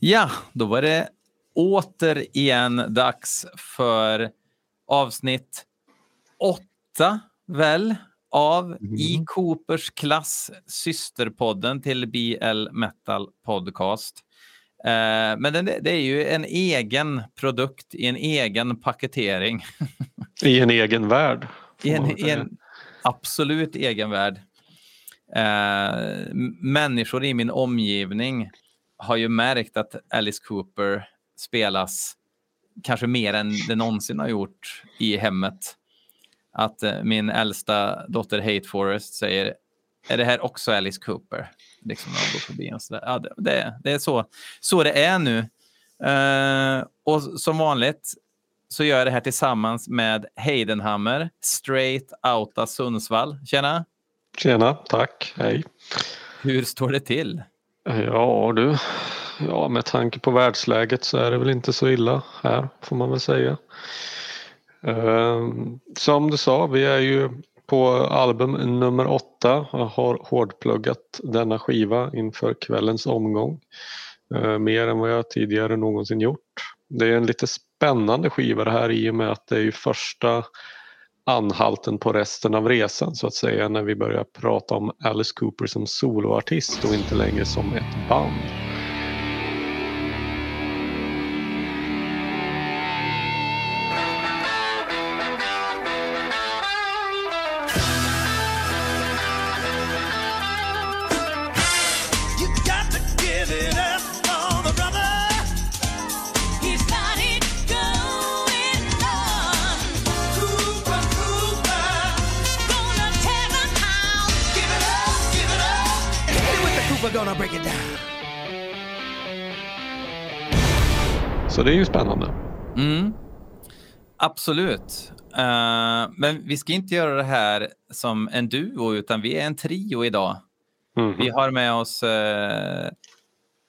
Ja, då var det återigen dags för avsnitt åtta, väl, av Mm. I Coopers klass, systerpodden till BL Metal Podcast. Eh, men den, det är ju en egen produkt i en egen paketering. I en egen värld. I en, i en absolut egen värld. Eh, människor i min omgivning har ju märkt att Alice Cooper spelas kanske mer än det någonsin har gjort i hemmet. Att eh, min äldsta dotter Hate Forest säger, är det här också Alice Cooper? Liksom när går förbi och sådär. Ja, det, det, är så, så det är nu. Eh, och som vanligt så gör jag det här tillsammans med Heidenhammer, Straight Outta Sundsvall. Tjena! Tjena, tack, hej. Hur står det till? Ja du, ja med tanke på världsläget så är det väl inte så illa här får man väl säga. Ehm, som du sa, vi är ju på album nummer åtta och har hårdpluggat denna skiva inför kvällens omgång. Ehm, mer än vad jag tidigare någonsin gjort. Det är en lite spännande skiva det här i och med att det är ju första anhalten på resten av resan så att säga när vi börjar prata om Alice Cooper som soloartist och inte längre som ett band. Så det är ju spännande. Mm. Absolut. Eh, men vi ska inte göra det här som en duo, utan vi är en trio idag. Mhm. Vi har med oss eh,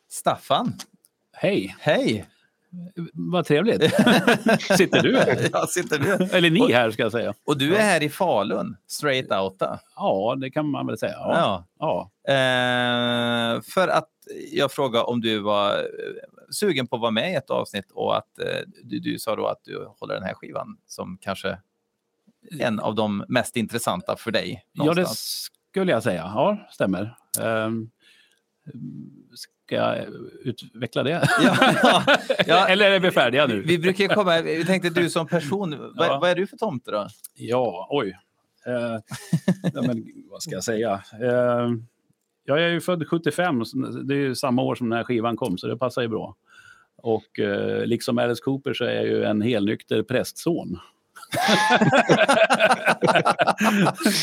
Staffan. Hej, Hej! vad trevligt. Sitter du här? Ja, sitter du? Eller ni här ska jag säga. Och du är här i Falun, straight outa. Ja, det kan man väl säga. Ja. Ja. ja. Eh, för att jag frågade om du var sugen på att vara med i ett avsnitt och att eh, du, du sa då att du håller den här skivan som kanske en av de mest intressanta för dig. ja, det någonstans. skulle jag säga. Ja, stämmer. Ehm, ska jag utveckla det? Ja, ja, ja. Eller är vi färdiga nu? Vi brukar komma, vi tänkte du som person, vad, vad är du för tomte då? Ja, oj. Ja, men, vad ska jag säga? Eh, jag är ju född 75, det är ju samma år som den här skivan kom, så det passar ju bra. Och eh, liksom Alice Cooper så är jag ju en helnykter prästson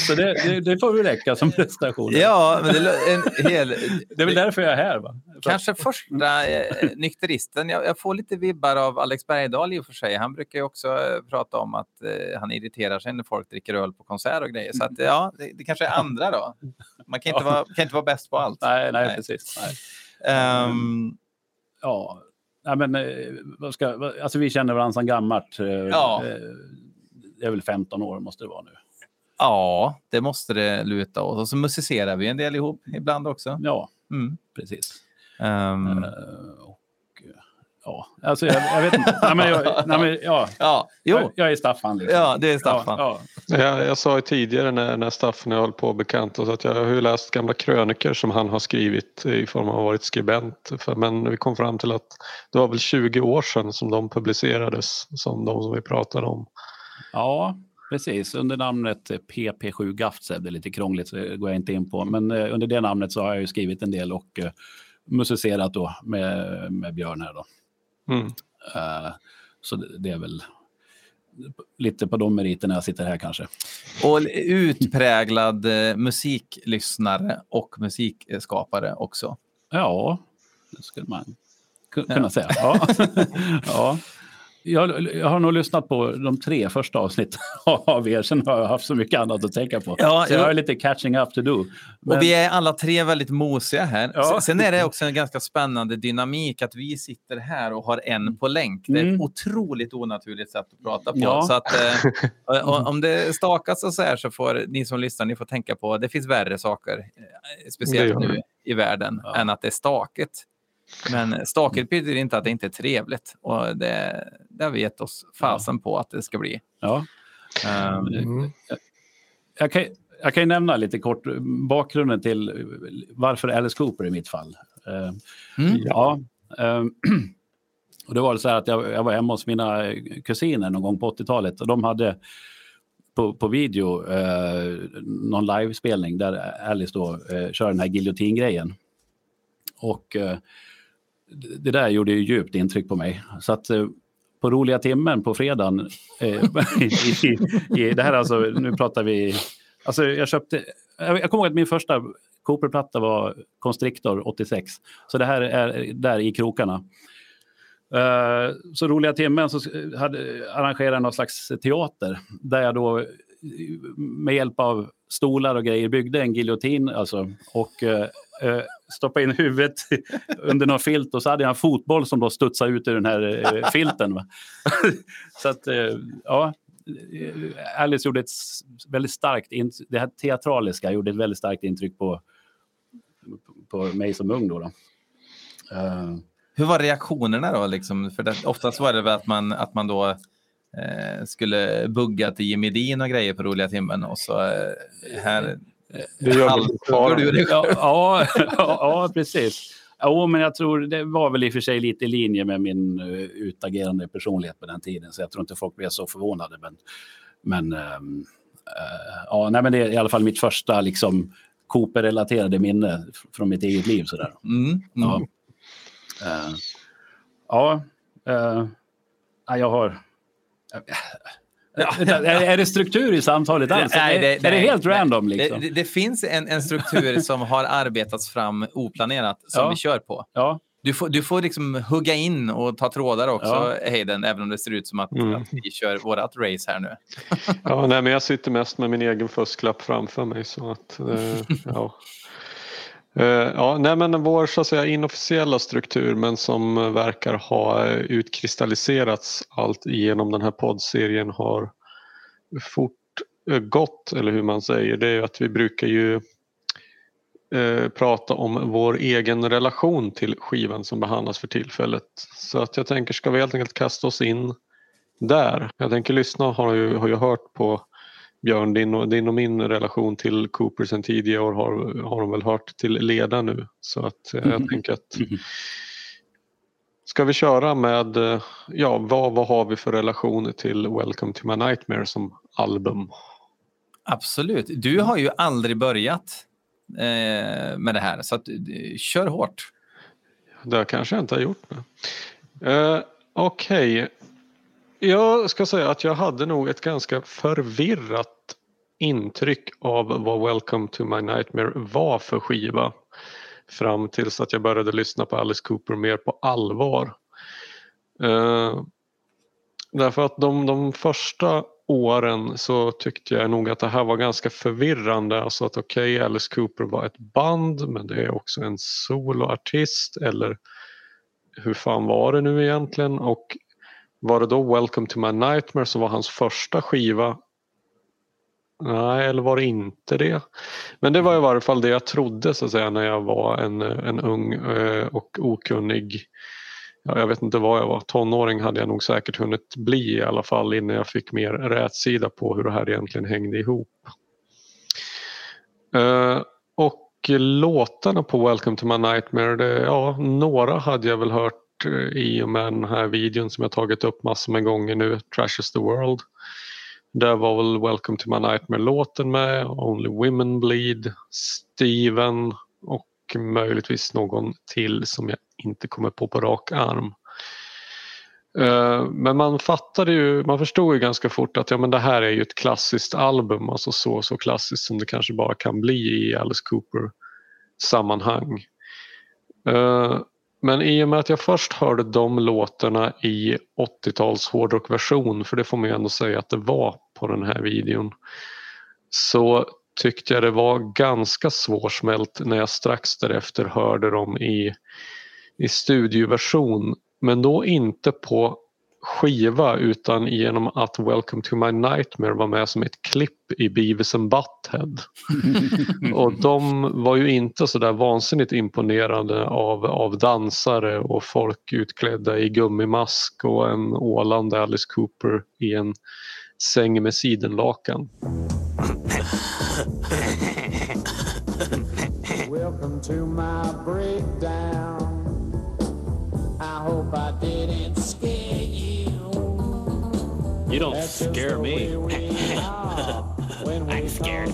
så det, det, det får väl räcka som prestation. Ja, men det är en hel... Det är väl därför jag är här. Va? Kanske första eh, nykteristen. Jag, jag får lite vibbar av Alex Bergdahl i och för sig. Han brukar ju också eh, prata om att eh, han irriterar sig när folk dricker öl på konsert och grejer. Så att, ja, det, det kanske är andra då. Man kan inte, Ja. vara, kan inte vara bäst på allt. Nej, nej, Nej. precis. Nej. Ehm, Ja, nej, men eh, vad ska, alltså vi känner varandra sedan gammalt. eh, Ja. Det är väl 15 år måste det vara nu. ja, det måste det luta åt. Och så musicerar vi en del ihop ibland också. Ja, Mm. precis. Ehm, Eh, och, ja, alltså jag, jag vet inte. nej, men jag, nej, men, ja, ja, jo. jag, jag är Staffan. Liksom. Ja, det är Staffan. Ja, Jag, jag sa ju tidigare när, när Staffan och jag höll på att bekanta oss att jag har ju läst gamla kröniker som han har skrivit i form av varit skribent. För, men vi kom fram till att det var väl 20 år sedan som de publicerades som de som vi pratade om. Ja, precis. Under namnet PP7 Gaftsev, det är lite krångligt så det går jag inte in på. Men eh, under det namnet så har jag ju skrivit en del och eh, musicerat då med, med Björn här då. Mm. Eh, så det, är väl lite på de meriterna jag sitter här kanske. Och utpräglad musiklyssnare och musikskapare också. Ja, det skulle man ku- Ja. kunna säga. Ja. ja. Jag, jag har nog lyssnat på de tre första avsnitten av er, sen har jag haft så mycket annat att tänka på. Ja, så jag har lite catching up to do. Men, Och vi är alla tre väldigt mosiga här. Ja. Sen- är det också en ganska spännande dynamik att vi sitter här och har en på länk. Det är ett Mm. otroligt onaturligt sätt att prata på. Ja. Så att, eh, och- om det stakas och så här så får ni som lyssnar ni får tänka på det finns värre saker, eh, speciellt nu i världen, Ja. än att det är staket. Men stakigt betyder inte att det inte är trevligt. Och det, det har vi gett oss fasen på att det ska bli. Ja. Ehm, Mm. Jag kan, jag kan nämna lite kort bakgrunden till varför Alice Cooper i mitt fall. Eh, Mm. Ja. eh, och det var så här att jag, jag var hemma hos mina kusiner någon gång på 80-talet och de hade på, på video eh, någon livespelning där Alice då eh, kör den här giljotingrejen. Och eh, det där gjorde ju djupt intryck på mig. Så att eh, på roliga timmen på fredagen, eh, i, i, i, det här är alltså, nu pratar vi, alltså jag köpte, jag, jag kommer ihåg att min första Cooper-platta var Constrictor 86. Så det här är där i krokarna. Uh, så roliga timmen så hade arrangerade någon slags teater där jag då med hjälp av stolar och grejer byggde en giljotin alltså, och eh, eh stoppade in huvudet under någon filt och så hade jag en fotboll som då studsade ut ur den här eh, filten. Va? så att, eh, ja, eh, Alice gjorde ett väldigt starkt, det här teatraliska gjorde ett väldigt starkt intryck på, på mig som ung då. då. Eh, Hur var reaktionerna då? Liksom? För det, oftast var det väl att man, att man då skulle bugga till Jimmy Dean och grejer på roliga timmen och så eh, här Det gör du det ja, ja, ja, precis. Jo, men jag tror det var väl i och för sig lite i linje med min utagerande personlighet på den tiden, så jag tror inte folk blev så förvånade. Men, men, eh, ja, nej, men det är i alla fall mitt första liksom, Cooper-relaterade minne från mitt eget liv. Sådär. Mm, mm. Ja. Eh, ja, eh, ja, jag har... Ja, är, är det struktur i samtalet alls? Nej, är, är det nej, helt nej. random? Det, Liksom? det, det finns en, en struktur som har arbetats fram oplanerat som Ja. vi kör på. Ja, Du får, du får liksom hugga in och ta trådar också, Ja. Hayden, även om det ser ut som att, Mm. att vi kör vårat race här nu. Ja, nej, men jag sitter mest med min egen fusklapp framför mig. Så att, eh, ja. Eh, ja, nej, men vår så att säga, inofficiella struktur men som verkar ha utkristalliserats allt genom den här poddserien har fortgått, eller hur man säger. Det är att vi brukar ju eh, prata om vår egen relation till skivan som behandlas för tillfället. Så att jag tänker, ska vi helt enkelt kasta oss in där? Jag tänker lyssna har ju, har ju hört på Björn, din och, din och min relation till Cooper sen tidigare år har, har de väl hört till leda nu. Så att eh, jag tänker att Ska vi köra med, eh, ja vad, vad har vi för relation till Welcome to my nightmare som album? Absolut. Du har ju aldrig börjat eh, med det här, så att, eh, kör hårt. Det kanske jag inte har gjort. Uh, Okej. Jag ska säga att jag hade nog ett ganska förvirrat intryck av vad Welcome to my nightmare var för skiva. Fram tills att jag började lyssna på Alice Cooper mer på allvar. Uh, därför att de, de första åren så tyckte jag nog att det här var ganska förvirrande. Alltså att okej, Alice Cooper var ett band men det är också en soloartist eller hur fan var det nu egentligen? Och var det då Welcome to my nightmare som var hans första skiva? Nej, eller var det inte det? Men det var i varje fall det jag trodde så att säga när jag var en, en ung eh, och okunnig ja, jag vet inte vad jag var, tonåring hade jag nog säkert hunnit bli i alla fall innan jag fick mer rätsida på hur det här egentligen hängde ihop. Eh, och låtarna på Welcome to my nightmare, det, ja, några hade jag väl hört Eh, i och med den här videon som jag tagit upp massor med gånger nu, Trash is the world. Där var väl Welcome to my nightmare-låten med, Only Women Bleed, Steven och möjligtvis någon till som jag inte kommer på på rak arm. Eh, men man fattade ju, man förstod ju ganska fort att ja, men det här är ju ett klassiskt album, alltså så, så klassiskt som det kanske bara kan bli i Alice Cooper sammanhang. Eh, men i och med att jag först hörde de låtarna i 80-tals hårdrockversion, för det får man ju ändå säga att det var på den här videon, så tyckte jag det var ganska svårsmält när jag strax därefter hörde dem i, i studioversion. Men då inte på skiva utan genom att Welcome to my nightmare var med som ett klipp i Beavis and Butthead. och de var ju inte så där vansinnigt imponerade av, av dansare och folk utklädda i gummimask och en ålande Alice Cooper i en säng med sidenlakan. Welcome to my breakdown. I hope I didn't. You don't scare me. I'm scared.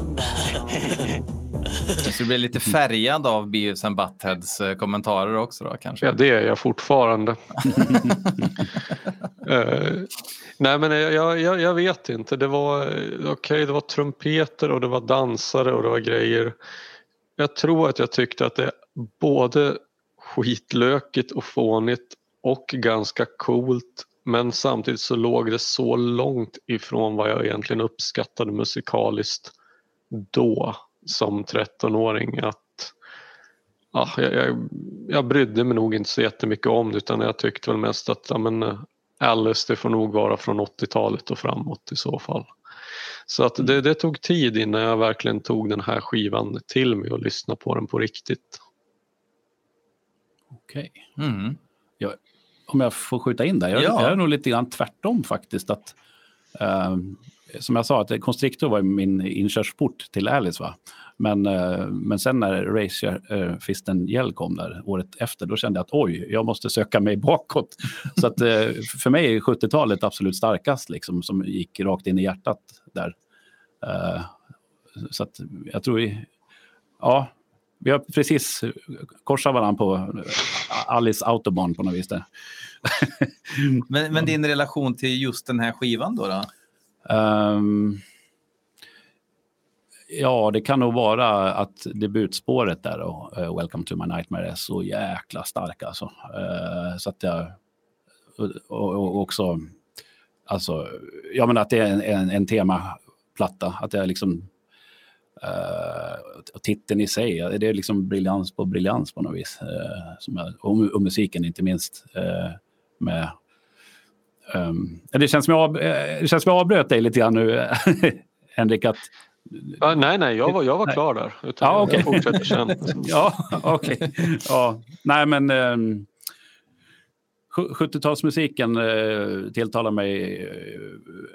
Så du blir lite färgad av Beavis and Buttheads eh, kommentarer också då kanske? Ja, det är jag fortfarande. Eh, nej men jag, jag, jag vet inte. Det var eh, okej, det var trumpeter och det var dansare och det var grejer. Jag tror att jag tyckte att det är både skitlökigt och fånigt och ganska coolt. Men samtidigt så låg det så långt ifrån vad jag egentligen uppskattade musikaliskt då som 13-åring att ja, jag, jag, jag brydde mig nog inte så jättemycket om det utan jag tyckte väl mest att ja, men, eh, Alice det får nog vara från 80-talet och framåt i så fall. Så att det, det tog tid innan jag verkligen tog den här skivan till mig och lyssnade på den på riktigt. Okej. Mm. Om jag får skjuta in där. Jag, Ja. jag är nog lite grann tvärtom faktiskt. Att, eh, som jag sa, att Constrictor var min inkörsport till Alice. Va? Men, eh, men sen när Raise uh, Fisten Gel kom där året efter, då kände jag att oj, jag måste söka mig bakåt. Så att, eh, för mig är 70-talet absolut starkast, liksom, som gick rakt in i hjärtat där. Eh, så att jag tror vi, ja, vi har precis korsat varandra på Alice Autobahn på något vis. Där. Men, men din relation till just den här skivan då? då? Ehm, ja, det kan nog vara att debutspåret där då, eh, Welcome to my nightmare, är så jäkla stark alltså. Eh, så att jag, och, och, också, alltså, jag menar att det är en, en, en temaplatta, att är liksom Uh, titeln i sig, det är liksom briljans på briljans på något vis. som jag, och, och musiken inte minst. eh, med, ehm, det, känns som jag, det känns som jag avbröt dig lite grann nu, Henrik. Att, Ja, nej, nej, jag var, jag var Nej. klar där. Utan Ja, jag- okej. Jag fortsätter sen. ja, okej. Ja, nej, men um, 70-talsmusiken eh, tilltalar mig eh,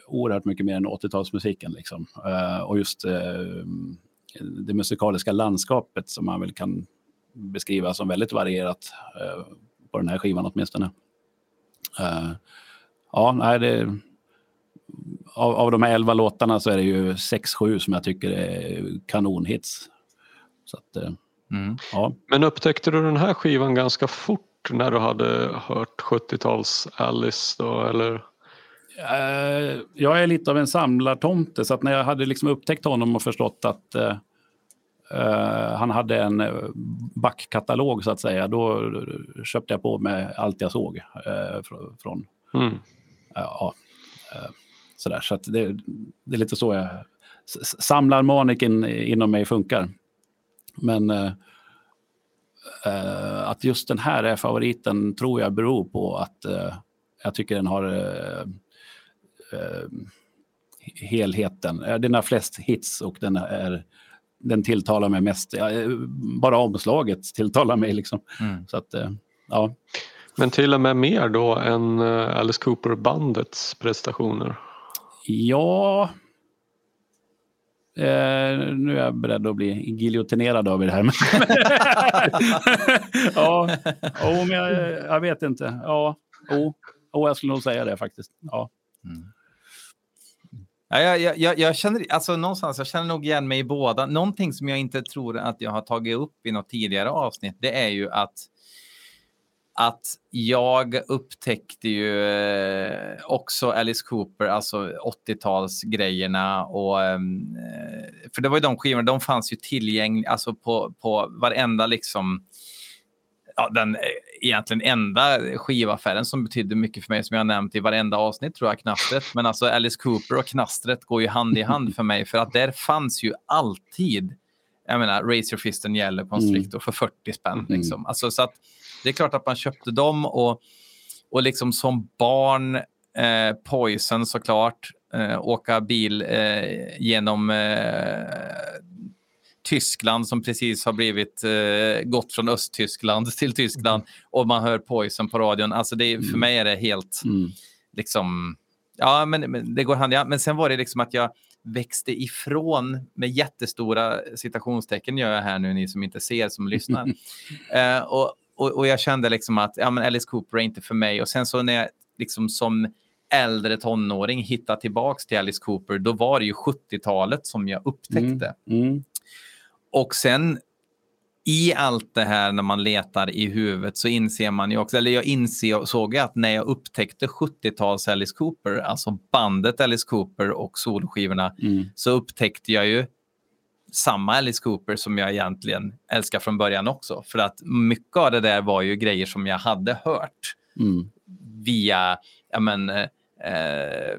oerhört mycket mer än 80-talsmusiken. Liksom. Eh, och just eh, det musikaliska landskapet som man väl kan beskriva som väldigt varierat eh, på den här skivan åtminstone. Eh, ja, nej, det, av, av de här elva låtarna så är det ju sex, sju som jag tycker är kanonhits. Så att, eh, Mm. ja. Men upptäckte du den här skivan ganska fort när du hade hört 70-tals Alice då eller? Eh, jag är lite av en samlartomte, så att när jag hade liksom upptäckt honom och förstått att eh, eh, han hade en backkatalog så att säga, då köpte jag på mig allt jag såg fr- från Mm. ja, eh, sådär. Så att det, det är lite så jag s- samlarmaniken inom mig funkar. Men att just den här är favoriten tror jag beror på att eh, jag tycker den har eh, eh, helheten. Eh, Den har flest hits och den, är, den tilltalar mig mest. Eh, bara omslaget tilltalar mig. Liksom. Mm. Så att, eh, ja. Men till och med mer då än eh, Alice Cooper-bandets prestationer. Ja. Eh, nu är jag beredd att bli giljotinerad av det här. ja, oh, men jag, jag vet inte. Ja, oh, oh, jag skulle nog säga det faktiskt. Ja. Mm. Ja, jag, jag, jag, jag känner, alltså någonstans, jag känner nog igen mig i båda. Någonting som jag inte tror att jag har tagit upp i något tidigare avsnitt, det är ju att att jag upptäckte ju eh, också Alice Cooper, alltså 80-talsgrejerna och ehm, eh, för det var ju de skivorna, de fanns ju tillgängliga alltså på, på varenda liksom ja, den eh, egentligen enda skivaffären som betydde mycket för mig som jag nämnt i varenda avsnitt tror jag, Knastret. Men alltså Alice Cooper och Knastret går ju hand i hand för mig för att där fanns ju alltid, jag menar, Raise Your Fist and Yellow Constrictor för 40 spänn. Mm. Liksom. Alltså, så att det är klart att man köpte dem och, och liksom som barn Eh, Poison såklart. Eh, åka bil eh, genom eh, Tyskland som precis har blivit eh, gått från Östtyskland till Tyskland och man hör Poison på radion. Alltså det, är- för mig är det helt Mm. liksom, ja men, men det går hand i hand. Men sen var det liksom att jag växte ifrån med jättestora citationstecken gör jag här nu, ni som inte ser som lyssnar. eh, och, och, och jag kände liksom att ja, men Alice Cooper är inte för mig. Och sen så när jag liksom som äldre tonåring hittade tillbaks till Alice Cooper, då var det ju 70-talet som jag upptäckte. Mm. Och sen i allt det här när man letar i huvudet så inser man ju också, eller jag insåg att när jag upptäckte 70-tals Alice Cooper, alltså bandet Alice Cooper och soloskivorna, Mm. så upptäckte jag ju samma Alice Cooper som jag egentligen älskar från början också. För att mycket av det där var ju grejer som jag hade hört Mm. via ja, men, eh, eh,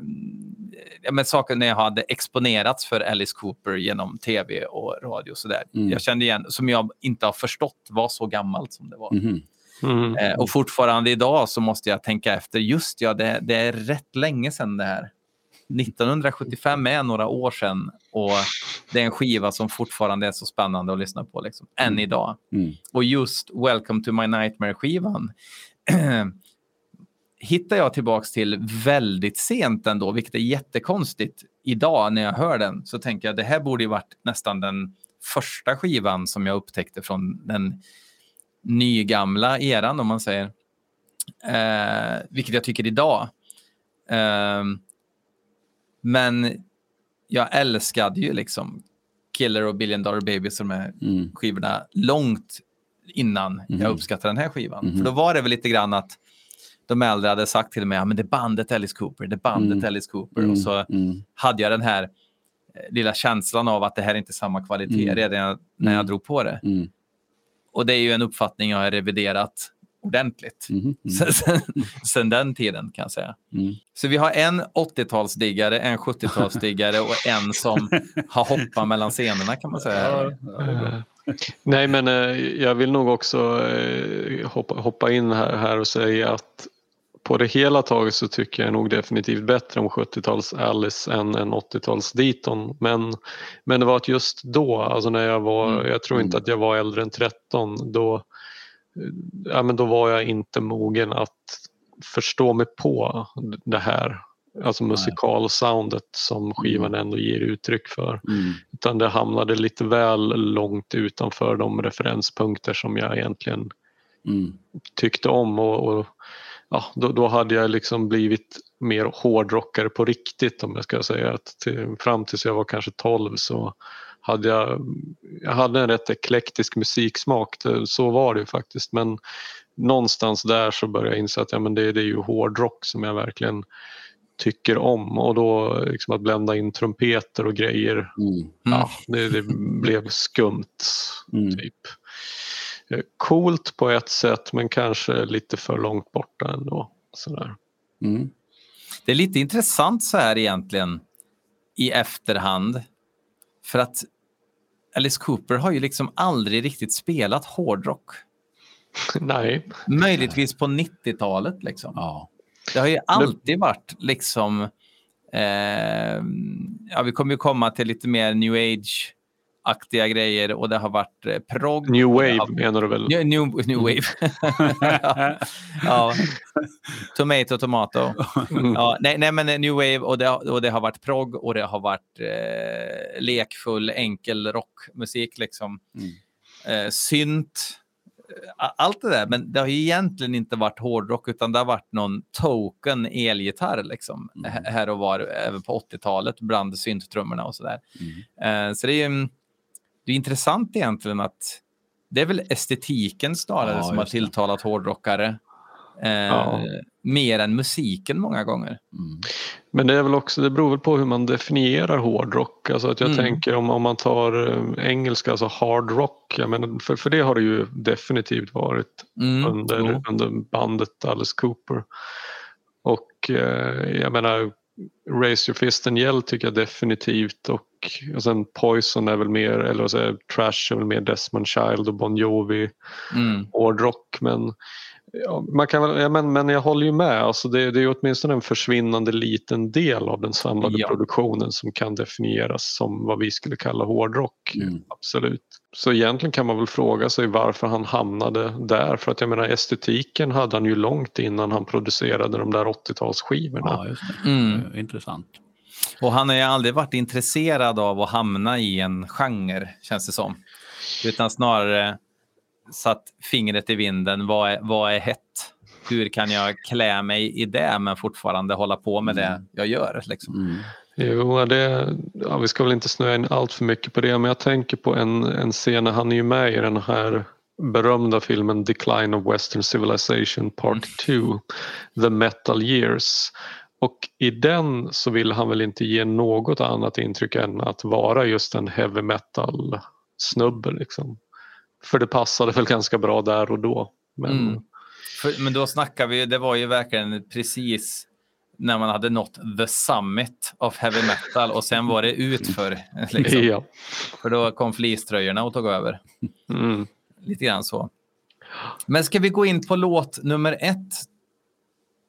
ja, men saker när jag hade exponerats för Alice Cooper genom tv och radio. och Sådär. Mm. Jag kände igen, som jag inte har förstått var så gammalt som det var. Mhm. Mm. Eh, och fortfarande idag så måste jag tänka efter, just ja, det, det är rätt länge sedan det här. 1975 är några år sedan och det är en skiva som fortfarande är så spännande att lyssna på liksom, än idag. Mm. Och just Welcome to my nightmare-skivan hittar jag tillbaks till väldigt sent ändå, vilket är jättekonstigt. Idag när jag hör den så tänker jag det här borde ju varit nästan den första skivan som jag upptäckte från den nygamla eran om man säger. Eh, vilket jag tycker idag. Eh, men jag älskade ju liksom Killer och Billion Dollar Baby som är Mm. skivorna långt innan Mhm. jag uppskattade den här skivan. Mhm. För då var det väl lite grann att de äldre hade sagt till mig, ja, men det är bandet Alice Cooper, det är bandet Mm. Alice Cooper. Mm. Och så Mm. hade jag den här eh, lilla känslan av att det här är inte samma kvalitet Mm. redan när jag Mm. drog på det. Mm. Och det är ju en uppfattning jag har reviderat ordentligt. Mm. Sen, sen, sen den tiden kan jag säga. Mm. Så vi har en 80-talsdiggare, en 70-talsdiggare och en som har hoppat mellan scenerna kan man säga. Eh, Nej, men eh, jag vill nog också eh, hoppa, hoppa in här, här och säga att på det hela taget så tycker jag nog definitivt bättre om 70-tals Alice än en 80-tals Deaton. Men, men det var att just då, alltså när jag var, Mm. jag tror inte att jag var äldre än 13, då, eh, ja, men då var jag inte mogen att förstå mig på det här. Alltså musikalsoundet som skivan ändå ger uttryck för. Mm. Utan det hamnade lite väl långt utanför de referenspunkter som jag egentligen Mm. tyckte om. Och, och ja, då, då hade jag liksom blivit mer hårdrockare på riktigt om jag ska säga. Att till, fram tills jag var kanske 12 så hade jag, jag hade en rätt eklektisk musiksmak. Så var det ju faktiskt. Men någonstans där så började jag inse att ja, men det, det är ju hårdrock som jag verkligen tycker om och då liksom att blända in trumpeter och grejer Mm. ja, det, det blev skumt. Mm. Typ. Eh, Coolt på ett sätt men kanske lite för långt borta ändå. Sådär. Mm. Det är lite intressant så här egentligen i efterhand. För att Alice Cooper har ju liksom aldrig riktigt spelat hårdrock. Nej, Möjligtvis på 90-talet liksom. Ja. Det har ju alltid varit liksom... Eh, ja, vi kommer ju komma till lite mer new age-aktiga grejer och det har varit eh, progg. New Wave har- menar du väl? Ja, New, new wave. ja. Tomato, tomato. Ja, nej, nej, men new wave och det, och det har varit progg och det har varit eh, lekfull, enkel rockmusik. Liksom. Mm. Eh, synt. eh, Allt det där. Men det har ju egentligen inte varit hårdrock utan det har varit någon token elgitarr liksom, Mm. här och var även på 80-talet bland synttrummorna och sådär. Mm. Eh, så det är ju det är intressant egentligen att det är väl estetiken snarare Ja, som har det. tilltalat hårdrockare. Eh, Ja. Mer än musiken många gånger. Mm. Men det är väl också, det beror väl på hur man definierar hårdrock. Alltså att jag Mm. tänker om, om man tar eh, engelska, alltså hard rock. Jag menar, för, för det har det ju definitivt varit Mm. under, under bandet Alice Cooper. Och eh, jag menar Raise Your Fist and Yell tycker jag definitivt och, och sen Poison är väl mer, eller vad säger Trash är väl mer Desmond Child och Bon Jovi Mm. hårdrock men Ja, man kan väl, ja, men, men jag håller ju med. Alltså det, det är ju åtminstone en försvinnande liten del av den samlade Ja. produktionen som kan definieras som vad vi skulle kalla hårdrock. Mm. Absolut. Så egentligen kan man väl fråga sig varför han hamnade där. För att jag menar estetiken hade han ju långt innan han producerade de där 80-talsskivorna. Ja, just det. Mm. Eh, Intressant. Och han har ju aldrig varit intresserad av att hamna i en genre, känns det som. Utan snarare satt fingret i vinden. Vad är, vad är hett? Hur kan jag klä mig i det men fortfarande hålla på med det jag gör? Liksom. Mm. Jo, det, ja, vi ska väl inte snöa in allt för mycket på det men jag tänker på en, en scen när han är ju med i den här berömda filmen Decline of Western Civilization Part 2 The Metal Years. Och i den så vill han väl inte ge något annat intryck än att vara just en heavy metal snubbe liksom. För det passade väl ganska bra där och då. Men Mm. För, men då snackar vi, det var ju verkligen precis när man hade nått the summit of heavy metal och sen var det utför. Liksom. ja. För då kom fleecetröjorna och tog över. Mm. Lite grann så. Men ska vi gå in på låt nummer ett?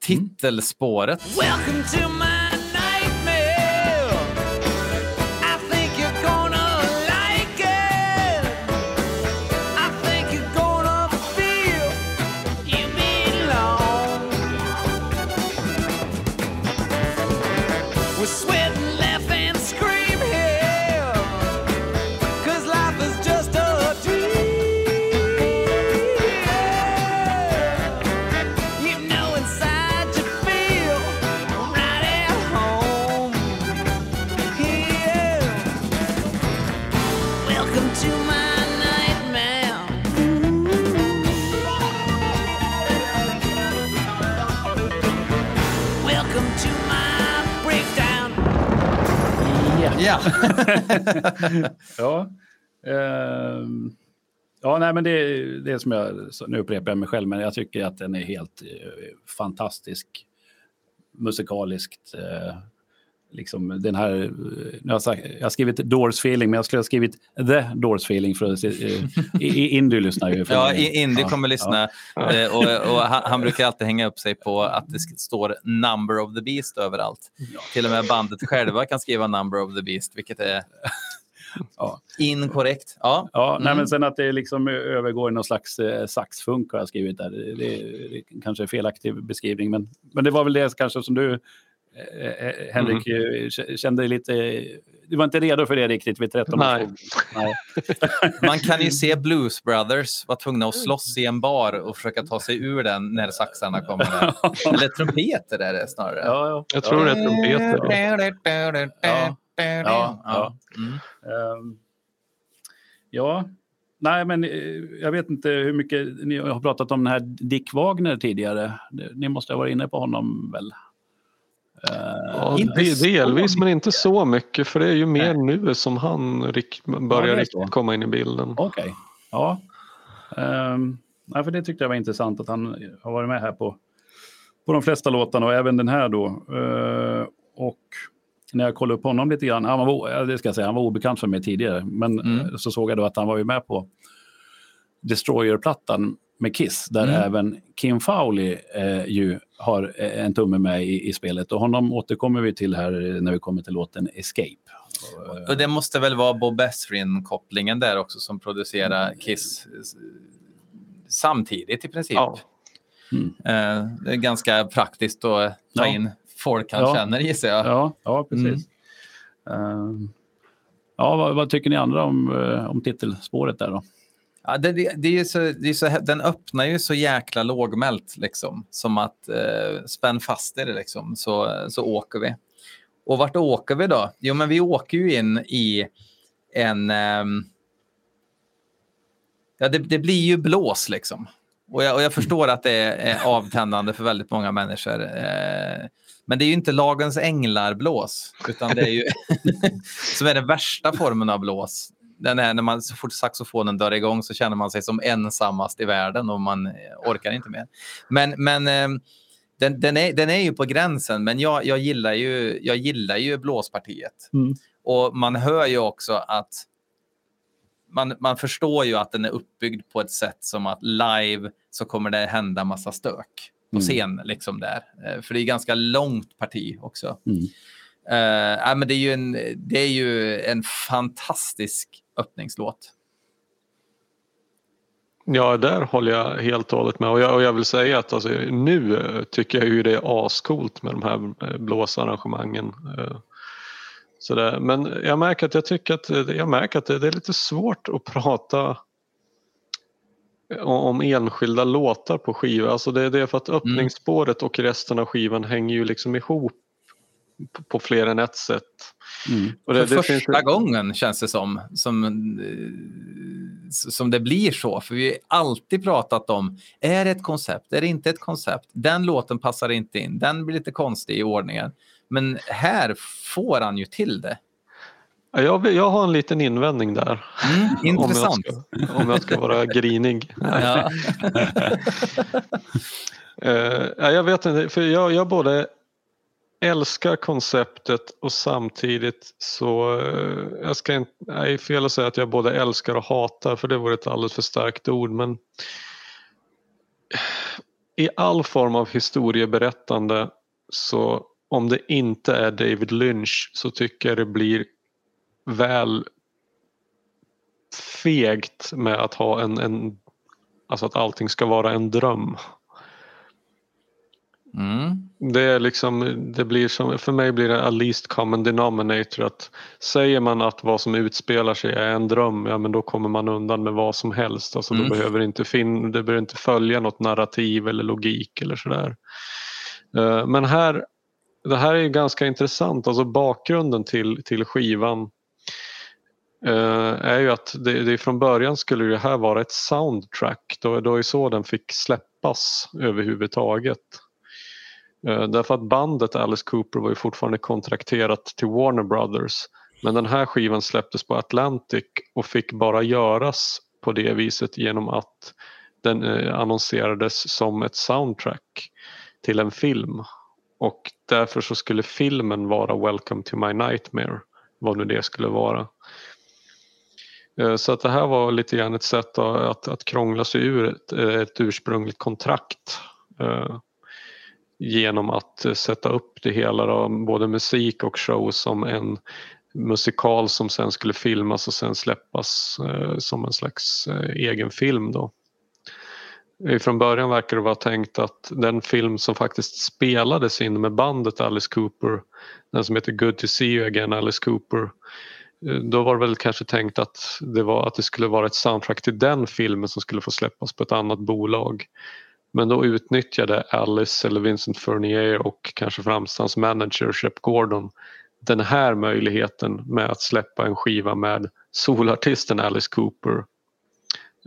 Titelspåret. Welcome Ja. Ja. Ja, nej, men det, det är som jag, nu upprepar jag mig själv, men jag tycker att den är helt eh, fantastisk musikaliskt. Eh, liksom den här, eh, nu har jag, sagt, jag har skrivit Doors feeling, men jag skulle ha skrivit The Doors feeling för att eh, Indy lyssnar ju. Ja, I- Indy Ja, kommer lyssna eh, och, och han, han brukar alltid hänga upp sig på att det står number of the beast överallt. Till och med bandet själva kan skriva number of the beast, vilket är Ja. inkorrekt. Ja. Ja, nej, Mm. men sen att det liksom övergår i någon slags eh, saxfunk har jag skrivit där. Det, det, det kanske är felaktig beskrivning, men, men det var väl det kanske som du, Henrik, Mm. eh, k- kände lite... Du var inte redo för det riktigt vid 13 Nej. Nej. Man kan ju se Blues Brothers vara tvungna att slåss i en bar och försöka ta sig ur den när saxarna kommer. Där. Eller trumpeter är det snarare. Ja, ja. Jag tror det är trumpeter. Ja. Ja, ja. Mm. Ehm, ja, nej men eh, jag vet inte hur mycket ni har pratat om den här Dick Wagner tidigare. Ni måste ha varit inne på honom väl? Eh, Ja, Inte delvis men inte så mycket för det är ju mer nu som han börjar är riktigt komma in i bilden. Okej, ja. Um, ja. För det tyckte jag var intressant att han har varit med här på, på de flesta låtarna och även den här då. Eh, och när jag kollade upp honom lite grann, han var, ja, det ska jag säga, han var obekant för mig tidigare, men Mm. eh, så såg jag då att han var ju med på Destroyer-plattan med Kiss, där Mm. även Kim Fowley eh, ju har eh, en tumme med i, i spelet. Och honom återkommer vi till här när vi kommer till låten Escape. Och det måste väl vara Bob Ezrin-kopplingen där också som producerar Kiss eh, samtidigt i princip. Ja. Mm. Eh, Det är ganska praktiskt att ta Ja. in folk han Ja. känner gissar jag. Ja, ja precis. Ehm, ja, vad, vad tycker ni andra om, om titelspåret där då? Ja, det, det, det är ju så, det är så, den öppnar ju så jäkla lågmält, liksom. Som att eh, spänn fast er, liksom, så, så åker vi. Och vart åker vi då? Jo, men vi åker ju in i en... ehm, ja, det, det blir ju blås, liksom. Och jag, och jag förstår att det är, är avtändande för väldigt många människor. Eh, men det är ju inte lagens änglar-blås, utan det är ju som är den värsta formen av blås. Den är när man, så fort saxofonen dör igång så känner man sig som ensammast i världen och man orkar inte mer. Men, men eh, den, den, är, den är ju på gränsen, men jag, jag, gillar, ju, jag gillar ju blåspartiet. Mm. Och man hör ju också att man, man förstår ju att den är uppbyggd på ett sätt som att live så kommer det hända massa stök på Mm. scen. Liksom där. Eh, För det är ganska långt parti också. Mm. Eh, ja, men det, är ju en, det är ju en fantastisk öppningslåt. Ja, där håller jag helt och hållet med. Och jag, och jag vill säga att alltså, nu eh, tycker jag ju det är ascoolt med de här eh, blåsarrangemangen. eh. Så det, men jag märker att jag tycker att, jag märker att det, det är lite svårt att prata om, om enskilda låtar på skiva. Alltså det, det är för att öppningsspåret och resten av skivan hänger ju liksom ihop på, på fler än ett sätt. Mm. Och det, För det första finns, gången känns det som, som eh, som det blir så. För vi har alltid pratat om, är det ett koncept, är det inte ett koncept? Den låten passar inte in, den blir lite konstig i ordningen. Men här får han ju till det. Ja, jag, jag har en liten invändning där. Mm, intressant. Om jag ska, om jag ska vara grinig. Ja. Ja, jag vet inte, för jag, jag både älskar konceptet och samtidigt så, eh, jag ska inte, nej, fel att säga att jag både älskar och hatar för det vore ett alldeles för starkt ord men i all form av historieberättande så om det inte är David Lynch så tycker jag det blir väl fegt med att ha en, en alltså att allting ska vara en dröm. Mm. Det är liksom, det blir som, för mig blir det a least common denominator att säger man att vad som utspelar sig är en dröm, ja men då kommer man undan med vad som helst. Alltså Mm. då behöver inte fin, det behöver inte följa något narrativ eller logik eller sådär. Eh, Men här, det här är ju ganska intressant, alltså bakgrunden till, till skivan eh, är ju att det, det från början skulle det här vara ett soundtrack. Då, då är så den fick släppas överhuvudtaget. Eh, därför att bandet Alice Cooper var ju fortfarande kontrakterat till Warner Brothers. Men den här skivan släpptes på Atlantic och fick bara göras på det viset genom att den eh, annonserades som ett soundtrack till en film. Och därför så skulle filmen vara Welcome to my nightmare, vad nu det skulle vara. Eh, så att det här var lite grann ett sätt att, att, att krångla sig ur ett, ett ursprungligt kontrakt genom att eh, sätta upp det hela, då, både musik och show som en musikal som sen skulle filmas och sen släppas eh, som en slags eh, egen film. Då. Eh, från början verkar det vara tänkt att den film som faktiskt spelades in med bandet Alice Cooper, den som heter Good to see you again Alice Cooper, eh, då var det väl kanske tänkt att det, var, att det skulle vara ett soundtrack till den filmen som skulle få släppas på ett annat bolag. Men då utnyttjade Alice eller Vincent Furnier och kanske främst hans manager Shep Gordon den här möjligheten med att släppa en skiva med solartisten Alice Cooper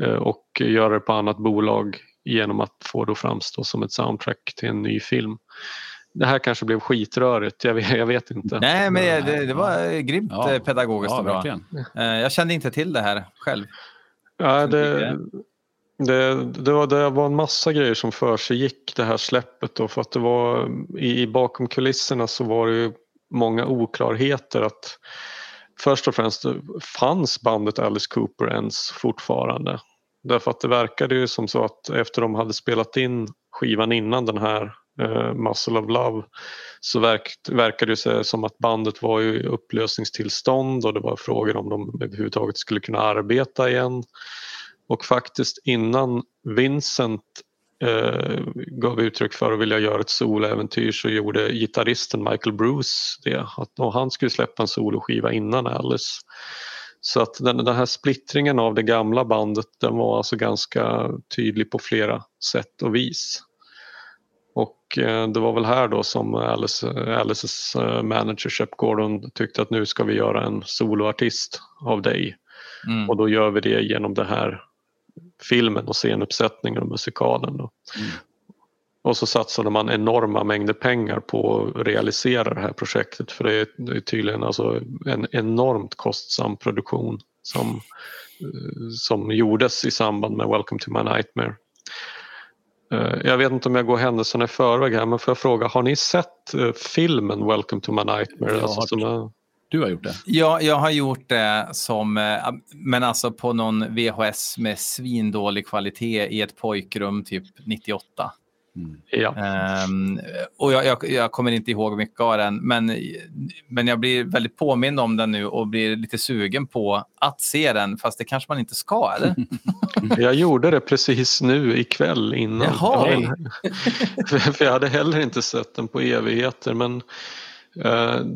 eh, och göra det på annat bolag genom att få det att framstå som ett soundtrack till en ny film. Det här kanske blev skitrörigt, jag vet, jag vet inte. Nej, men det, det var grymt Ja. eh, pedagogiskt Ja, och bra. verkligen. Eh, Jag kände inte till det här själv. Ja, det, det, det, var, det var en massa grejer som för sig gick det här släppet då för att det var i, i bakom kulisserna så var det ju många oklarheter att först och främst fanns bandet Alice Cooper ens fortfarande? Därför att det verkade ju som så att efter de hade spelat in skivan innan den här eh, Muscle of Love så verk, verkade det sig som att bandet var i upplösningstillstånd och det var frågor om de överhuvudtaget skulle kunna arbeta igen. Och faktiskt innan Vincent eh, gav uttryck för att vilja göra ett soloäventyr så gjorde gitarristen Michael Bruce det. Att, och han skulle släppa en soloskiva innan Alice. Så att den, den här splittringen av det gamla bandet den var alltså ganska tydlig på flera sätt och vis. Och eh, det var väl här då som Alice, Alices eh, manager Shep Gordon tyckte att nu ska vi göra en soloartist av dig. Mm. Och då gör vi det genom den här filmen och scenuppsättningen och musikalen. Då. Mm. Och så satsade man enorma mängder pengar på att realisera det här projektet för det är, det är tydligen alltså en enormt kostsam produktion som, eh, som gjordes i samband med Welcome to my nightmare. Eh, Jag vet inte om jag går händelserna i förväg här men får jag fråga, har ni sett eh, filmen Welcome to my nightmare? Har Alltså, som är, Du har gjort det? Ja, jag har gjort det som, eh, men alltså på någon VHS med svindålig kvalitet i ett pojkrum typ 98. Ja. Ehm, och jag, jag, jag kommer inte ihåg mycket av den, men, men jag blir väldigt påmind om den nu och blir lite sugen på att se den, fast det kanske man inte ska, eller? Jag gjorde det precis nu ikväll innan. Jaha. Jag, för för jag hade heller inte sett den på evigheter men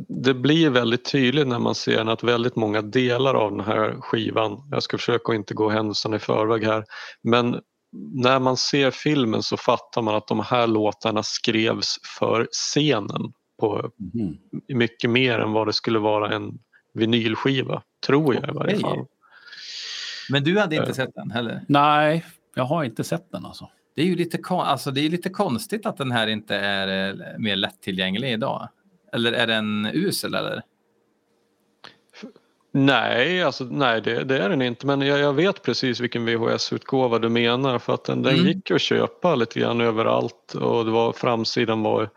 det blir väldigt tydligt när man ser den att väldigt många delar av den här skivan, jag ska försöka att inte gå händelserna i förväg här, men när man ser filmen så fattar man att de här låtarna skrevs för scenen på Mhm. mycket mer än vad det skulle vara en vinylskiva, tror jag i varje fall. Men du hade inte sett den heller? Nej, jag har inte sett den alltså. Det är ju lite, kon- alltså, det är lite konstigt att den här inte är eh, mer lättillgänglig idag. Eller är den usel eller? Nej, alltså, nej det, det är den inte men jag, jag vet precis vilken VHS-utgåva du menar för att den, den Mm. gick ju att köpa lite grann överallt och det var, framsidan var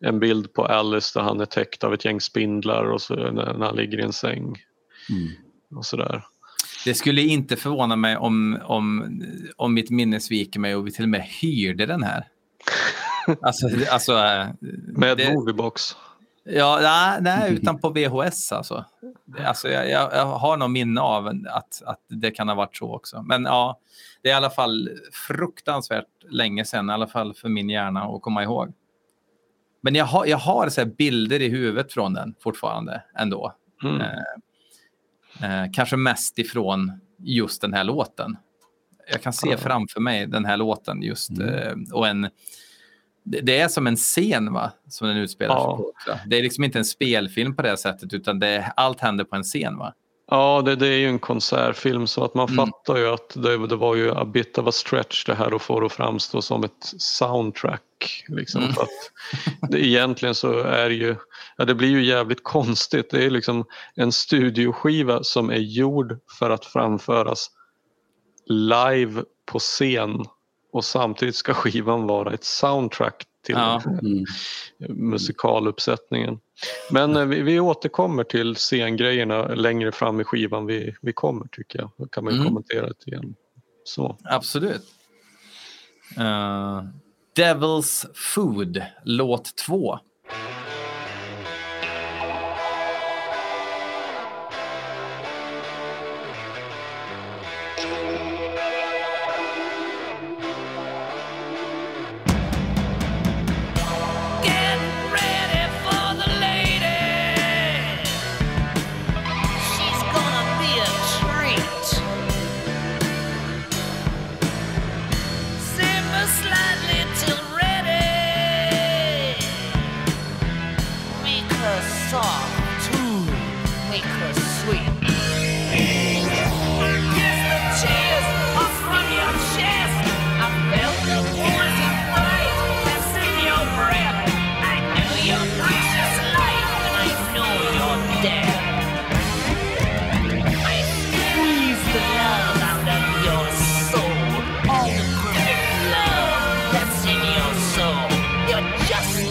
en bild på Alice där han är täckt av ett gäng spindlar och så, när, när han ligger i en säng Mm. och sådär. Det skulle inte förvåna mig om, om, om mitt minne sviker mig och vi till och med hyrde den här. Alltså, alltså Med det- Moviebox. Ja, nej, nej, utan på VHS alltså. Alltså jag, jag, jag har någon minne av att, att det kan ha varit så också. Men ja, det är i alla fall fruktansvärt länge sedan, i alla fall för min hjärna att komma ihåg. Men jag har, jag har så bilder i huvudet från den fortfarande ändå. Mm. Eh, eh, kanske mest ifrån just den här låten. Jag kan se framför mig den här låten just. Mm. Eh, och en, det, är som en scen va? som den utspelar sig Ja. på. Också. Det är liksom inte en spelfilm på det sättet utan det, allt händer på en scen. va? Ja, det, det är ju en konsertfilm så att man Mm. fattar ju att det, det var ju a bit of a stretch det här att få det att framstå som ett soundtrack. Liksom, Mm. för att det, egentligen så är ju, ja det blir ju jävligt konstigt. Det är liksom en studioskiva som är gjord för att framföras live på scen och samtidigt ska skivan vara ett soundtrack till ja. mm. musikaluppsättningen. Men eh, vi, vi, återkommer till scengrejerna längre fram i skivan vi, vi kommer tycker jag. Då kan man mm. kommentera det igen. Så. Absolut. Uh, Devil's Food, låt 2.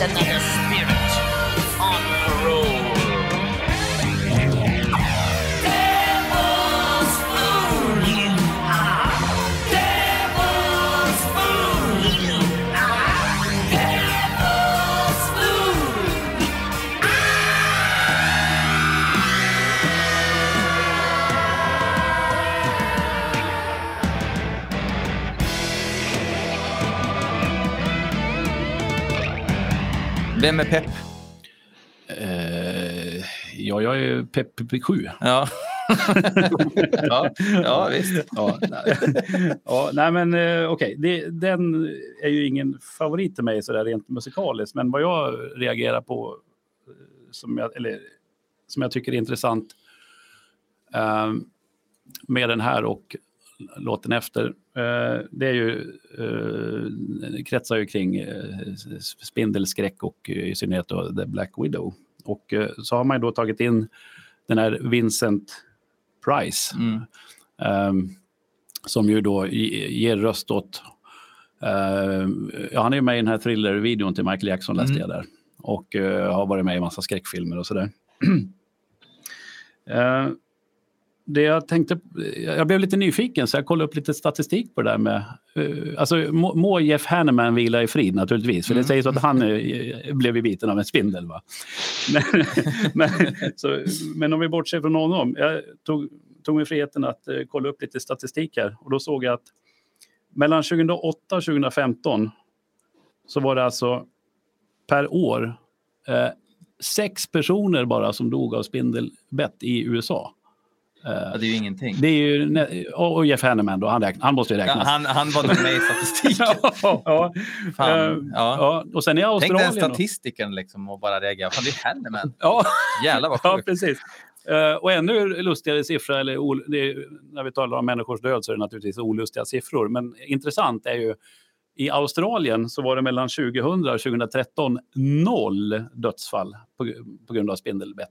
Another Vem är pepp? Eh, ja, jag är pepp 7. Ja. ja, ja, visst. Ja, nej. ja, nej men eh, okej, det- den är ju ingen favorit till mig sådär rent musikaliskt, men vad jag reagerar på eh, som jag, eller, som jag tycker är intressant eh, med den här och låten efter, eh, det är ju, eh, kretsar ju kring eh, spindelskräck och i synnerhet då The Black Widow. Och så har man ju då tagit in den här Vincent Price Mm. Ehm, som ju då ge- ger röst åt... ehm, ja, han är ju med i den här thriller-videon till Michael Jackson läste Mm. jag där. Och har varit med i massa skräckfilmer och sådär. Eh, det jag tänkte, jag blev lite nyfiken så jag kollade upp lite statistik på det där med, eh, alltså må, må Jeff Hanneman vila i frid naturligtvis, för det sägs att han eh, blev biten av en spindel. Va? Men, men, så, men om vi bortser från honom, jag tog, tog mig friheten att eh, kolla upp lite statistik här och då såg jag att mellan 2008 och 2015 så var det alltså per år eh, sex personer bara som dog av spindelbett i USA. Eh, Ja, det är ju ingenting. det är ju, och Jeff Hanneman då, han, räkn, han måste ju Ja, räknas. han, han var nog med i statistiken. ja, ja. Fan, Eh, ja. ja. Och sen i Tänk Australien. den då. statistikern liksom och bara reagera. Fan, det är Hanneman. Ja, Jävlar vad ja, sjukt. precis. Eh, och ännu lustigare siffra, eller är, när vi talar om människors död så är det naturligtvis olustiga siffror. Men intressant är ju, i Australien så var det mellan 2000 och 2013 noll dödsfall på, på grund av spindelbett.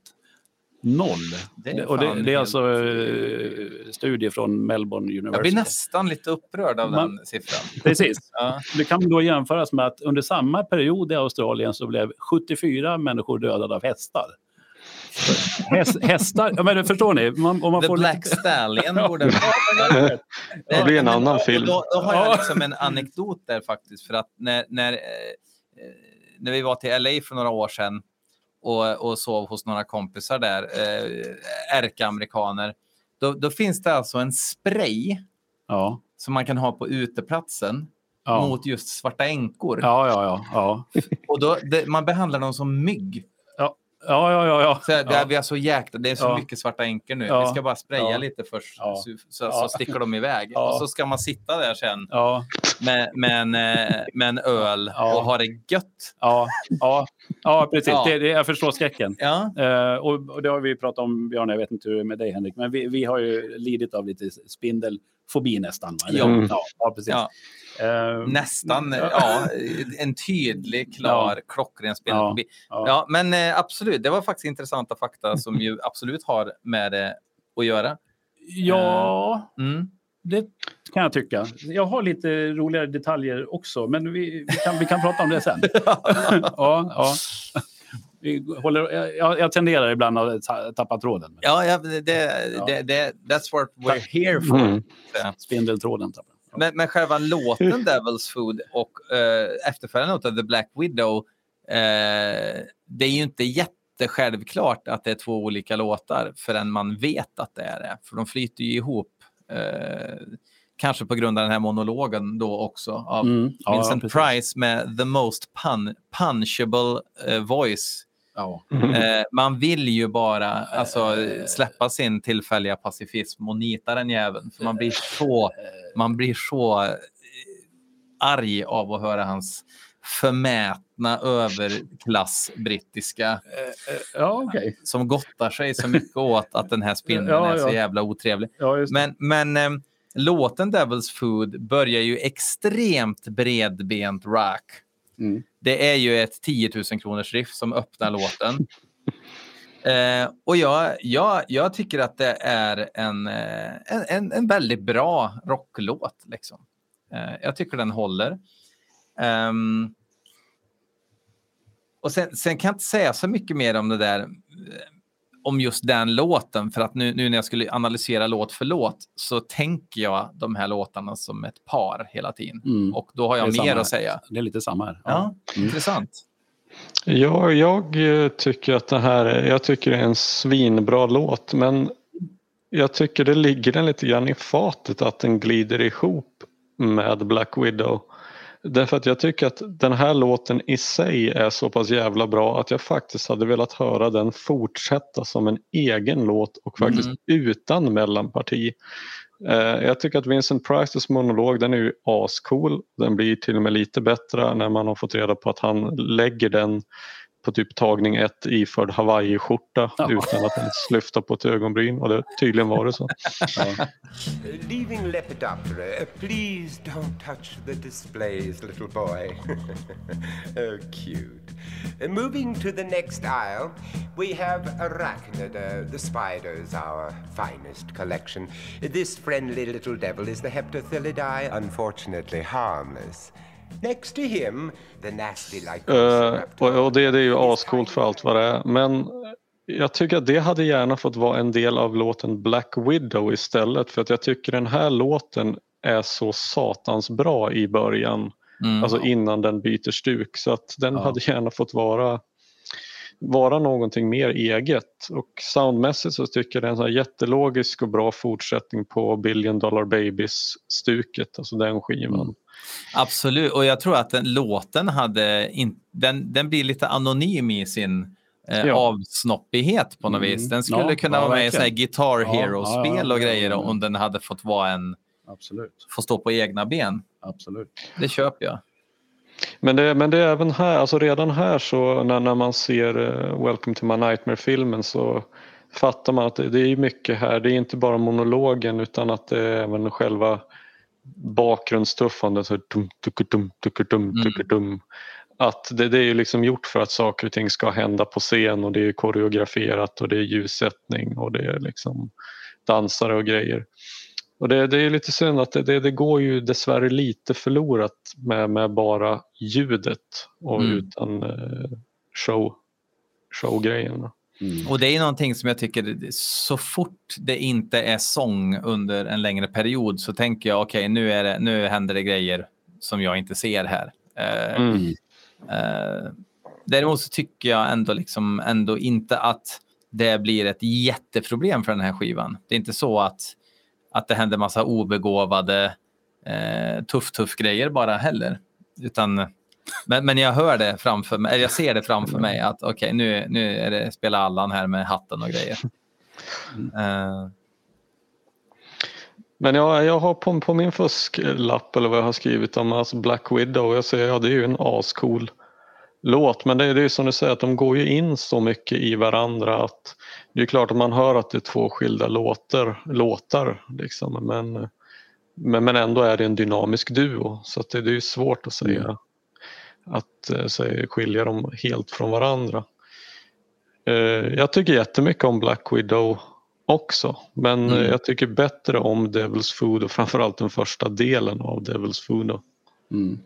Noll. Det är och det, det är alltså eh, studie från Melbourne University. Jag blir nästan lite upprörd av Man- den siffran. Precis. Ja. Det kan då jämföras med att under samma period i Australien så blev 74 människor dödade av hästar. Häst, hästar, ja, men förstår ni? Man, om man The får Black lite... Stallion borde... Det blir en annan film. Då, då har jag Ja. liksom en anekdot där faktiskt. För att när, när, eh, eh, när vi var till LA för några år sedan och, och sov hos några kompisar där, eh, ärkeamerikaner, då, då finns det alltså en spray Ja, som man kan ha på uteplatsen ja. mot just svarta änkor. Ja, ja, ja. ja. Och då, det, man behandlar dem som mygg. Ja, ja, ja. ja. Så här, ja. Vi är så jäkla, det är så Ja. mycket svarta änkor nu. Ja. Vi ska bara spraya lite först så, så, så sticker de iväg. Och så ska man sitta där sen med, med, en, eh, med en öl och ha det gött. ja, ja, ja precis. Det, det, jag förstår skräcken. Eh, och, och det har vi pratat om, Björn, jag vet inte hur det är med dig Henrik, men vi, vi har ju lidit av lite spindelfobi nästan. Mm. ja, precis. Ja. Eh, nästan. Ja. Ja, en tydlig, klar, klockren spelfobi. Ja. Ja. men eh, absolut, det var faktiskt intressanta fakta som ju absolut har med det att göra. ja, Mm. det kan jag tycka. Jag har lite roligare detaljer också, men vi, vi, kan, vi kan prata om det sen. ja, ja. Vi håller, jag, jag tenderar ibland att ta- tappa tråden. Ja, ja det, det, det, that's what we're here for. Mm. Spindeltråden tappar. Men, men själva låten Devil's Food och eh, efterföljande låten The Black Widow, eh, det är ju inte jättesjälvklart att det är två olika låtar förrän man vet att det är det. För de flyter ju ihop. Eh, kanske på grund av den här monologen då också av Mm, ja, Vincent precis. Price med the most pun punchable eh, voice. Ja. Eh, man vill ju bara alltså, släppa sin tillfälliga pacifism och nita den jäveln. För man blir så, man blir så eh, arg av att höra hans förmätna överklass-brittiska Ja, okej. som gottar sig så mycket åt att den här spindeln Ja, är så jävla otrevlig. Men, men eh, låten Devil's Food börjar ju extremt bredbent rock. Mm. Det är ju ett 10 000 kronors riff som öppnar låten. Eh, och jag, jag, jag tycker att det är en, eh, en, en, en väldigt bra rocklåt. Liksom. Eh, jag tycker den håller. Ehm, och sen, sen kan jag inte säga så mycket mer om det där eh, om just den låten. För att nu, nu när jag skulle analysera låt för låt så tänker jag de här låtarna som ett par hela tiden. Mm. Och då har jag mer att säga. Det är lite samma här. Ja, Mm. intressant. Ja, jag eh, tycker att det här är, jag tycker det är en svinbra låt men jag tycker det ligger den lite grann i fatet att den glider ihop med Black Widow. Därför att jag tycker att den här låten i sig är så pass jävla bra att jag faktiskt hade velat höra den fortsätta som en egen låt och faktiskt Mm. utan mellanparti. Eh, Jag tycker att Vincent Prices monolog den är ju ascool. Den blir till och med lite bättre när man har fått reda på att han lägger den på typ tagning ett iförd hawaiiskjorta Ja. utan att ens lyfta på ett ögonbryn och det tydligen var det så. Leaving Lepidoptera, uh, please don't touch the displays, little boy. oh, cute. Uh, moving to the next aisle, we have Arachnida, the spiders, our finest collection. This friendly little devil is the Heptathylidae, unfortunately harmless. Next to him, the nasty Eh, Lycosa och, och det, det är ju ascoolt för allt vad det är men Jag tycker att det hade gärna fått vara en del av låten Black Widow istället för att jag tycker den här låten är så satans bra i början. Mm. Alltså innan den byter stuk så att den Ja. hade gärna fått vara vara någonting mer eget och soundmässigt så tycker jag det är en jättelogisk och bra fortsättning på Billion Dollar Babies-stuket, alltså den skivan. Mm. Absolut, och jag tror att den låten hade in, den, den blir lite anonym i sin eh, Ja. avsnoppighet på något Mm. vis. Den skulle Ja, kunna ja, vara med i. Guitar Hero-spel och grejer om den hade fått vara en, Absolut. få stå på egna ben. Absolut. Det köper jag. Men det, men det är även här, alltså redan här så när, när man ser eh, Welcome to my nightmare-filmen så fattar man att det, det är mycket här. Det är inte bara monologen utan att det är även själva bakgrundstuffandet. Så dum, Mm. Att det, det är ju liksom gjort för att saker och ting ska hända på scen och det är koreograferat och det är ljussättning och det är liksom dansare och grejer. Och det, det är lite synd att det, det, det går ju dessvärre lite förlorat med, med bara ljudet och Mm. utan eh, show, showgrejerna. Mm. Och det är någonting som jag tycker, så fort det inte är sång under en längre period så tänker jag okej, nu, är det, nu händer det grejer som jag inte ser här. Eh, Mm. Eh, däremot så tycker jag ändå, liksom, ändå inte att det blir ett jätteproblem för den här skivan. Det är inte så att, att det händer massa obegåvade eh, tuff-tuff grejer bara heller. Utan, men, men jag hör det framför mig, eller jag ser det framför mig att okej, nu, nu är det spela Allan här med hatten och grejer. Eh, Men jag, jag har på, på min fusklapp eller vad jag har skrivit om alltså Black Widow. Jag säger ja det är ju en ascool låt men det, är- ju som du säger att de går ju in så mycket i varandra att det är klart att man hör att det är två skilda låtar, låtar liksom, men, men, men ändå är det en dynamisk duo så det, det är ju svårt att säga att eh, säga, skilja dem helt från varandra. Eh, jag tycker jättemycket om Black Widow också men Mm. eh, jag tycker bättre om Devil's Food och framförallt den första delen av Devil's Food. Mm.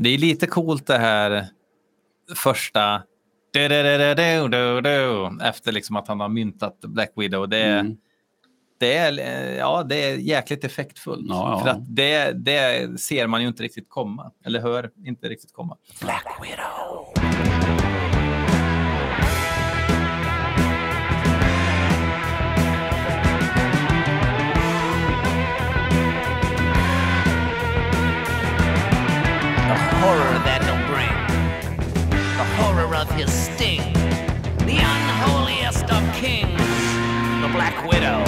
Det är lite coolt det här första du-du-du-du-du-du, efter liksom att han har myntat Black Widow. Det, är- Mm. det, är, eh, ja, det är jäkligt effektfullt. Ja, ja. För att det, det ser man ju inte riktigt komma. Eller hör inte riktigt komma. The horror that he'll bring. The horror of his sting. The unholiest of kings. The Black Widow.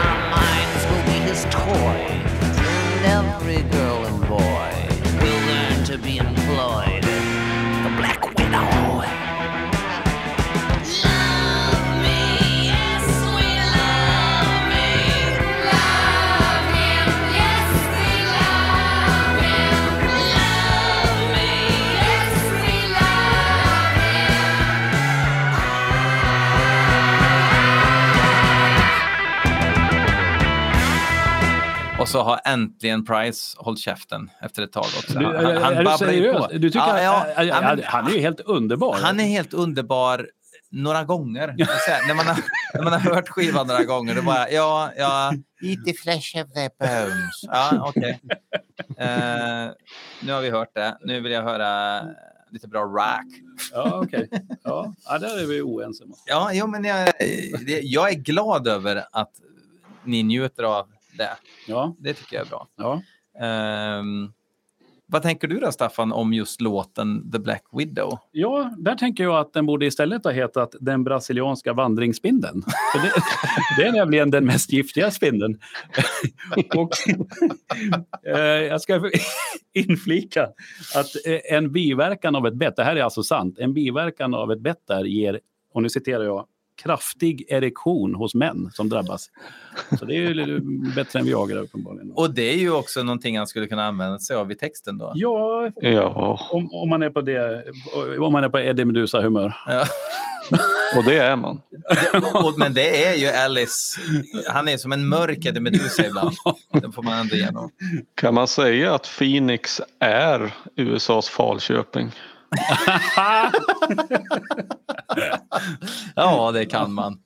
Our minds will be his toys. And every girl and boy will learn to be employed. Och så har äntligen Price hållit käften efter ett tag också. Du, Han, är, han är du på. Du tycker Ja, ja, att, ja, men- han är ju helt underbar. Han är helt underbar några gånger. Säger, när, man har, när man har hört skivan några gånger, då bara ja, ja, eat the flesh of the bones. Ja, okej. Eh, nu har vi hört det. Nu vill jag höra lite bra rock. Ja, okej. Ja, ja, där är vi oense. Ja, jo, men jag, jag är glad över att ni njuter av det. Ja, Det tycker jag är bra. ja. Ehm, vad tänker du då, Staffan, om just låten The Black Widow? ja, där tänker jag att den borde istället ha hetat Den brasilianska vandringsspindeln. Det, det är nämligen den mest giftiga spindeln. Och, eh, jag ska inflika att eh, en biverkan av ett bett, det här är alltså sant, en biverkan av ett bett där ger, och nu citerar jag, kraftig erektion hos män som drabbas. Så det är ju bättre än Viagra uppenbarligen. Och det är ju också någonting han skulle kunna använda sig av i texten då. Ja, Ja, om, om man är på det, om man är på Eddie Meduza-humör. Ja. och det är man. Men det är ju Alice. Han är som en mörk Eddie Meduza ibland. Det får man ändå igenom. Kan man säga att Phoenix är USAs Falköping? Ja, det kan man.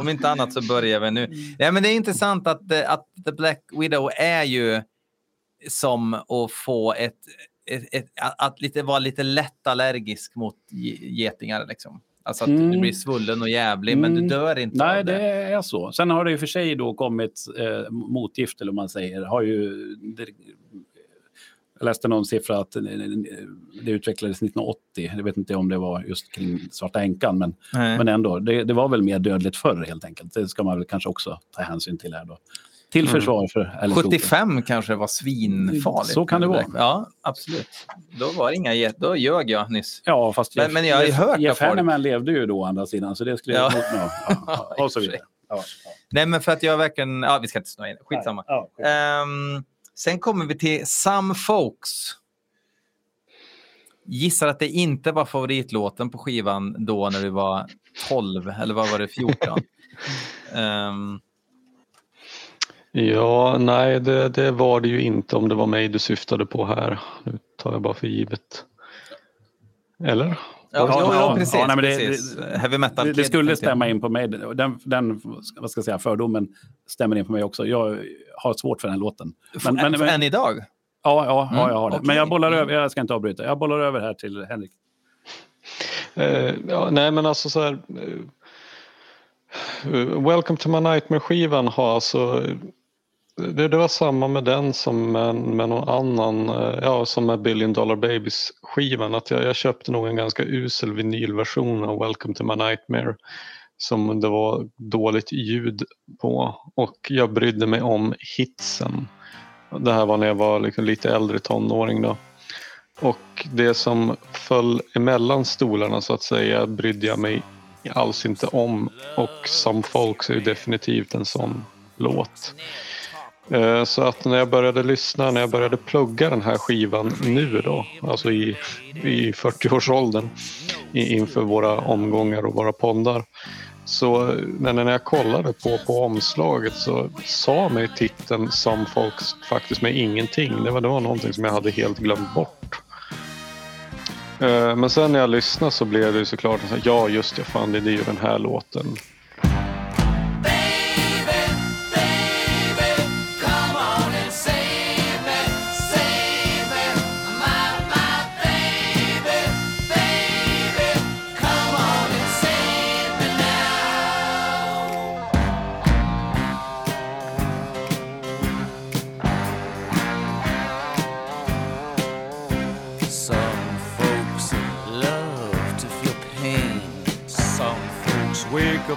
Om inte annat så börjar vi nu. Ja, men det är intressant att, eh, att The Black Widow är ju som att få ett, ett, ett att lite, vara lite lätt allergisk mot ge- getingar. Liksom. Alltså att du Mm. blir svullen och jävlig, men du Mm. dör inte Nej, det. det är så. Sen har det och för sig då kommit eh, motgift, eller man säger. Har ju, jag läste någon siffra att eh, det utvecklades 1980. Jag vet inte om det var just kring Svarta änkan, men, Nej. men ändå. Det, det var väl mer dödligt förr helt enkelt. Det ska man väl kanske också ta hänsyn till här då. Till försvar för Cooper. 75 kanske var svinfarligt. Så kan det vara. Ja, absolut. Då var det inga get- Då ljög jag nyss. Ja, fast Men- Jeff, men jag har ju hört Jeff Hanneman levde ju då å andra sidan, så det skulle... Ja. Ja. Ja, och så vidare. Ja, ja. Nej, men för att jag verkligen... Ja, vi ska inte snöa in. Skitsamma. Ja, skit. Ehm, sen kommer vi till Some Folks. Gissar att det inte var favoritlåten på skivan då när du var 12, eller vad var det, 14? Ehm, Ja, nej det, det var det ju inte om det var mig du syftade på här. Nu tar jag bara för givet. Eller? ja, Ja, ja, precis. ja, nej, men det- precis. Heavy metal Det, det skulle stämma in på mig. Den, den vad ska jag säga, fördomen stämmer in på mig också. Jag har svårt för den låten. Men, men, men, Än idag? ja, ja, Mm, ja, jag har det. okej. Men jag bollar över, jag ska inte avbryta. Jag bollar över här till Henrik. Eh, ja, nej men alltså så här. eh, Welcome to my nightmare-skivan har alltså det, det var samma med den som med, med någon annan, ja som med Billion Dollar Babies-skivan. Att jag, jag köpte nog en ganska usel vinylversion av Welcome to my nightmare. Som det var dåligt ljud på och jag brydde mig om hitsen. Det här var när jag var liksom lite äldre tonåring då. Och det som föll emellan stolarna så att säga brydde jag mig alls inte om. Och Some Folks är det definitivt en sån låt. Eh, så att när jag började lyssna, när jag började plugga den här skivan nu då, alltså i, i 40-årsåldern inför våra omgångar och våra poddar. Så när, när jag kollade på, på omslaget så sa mig titeln Some Folks faktiskt med ingenting. Det var, det var någonting som jag hade helt glömt bort. Eh, men sen när jag lyssnade så blev det såklart så här, ja just jag fan det är ju den här låten.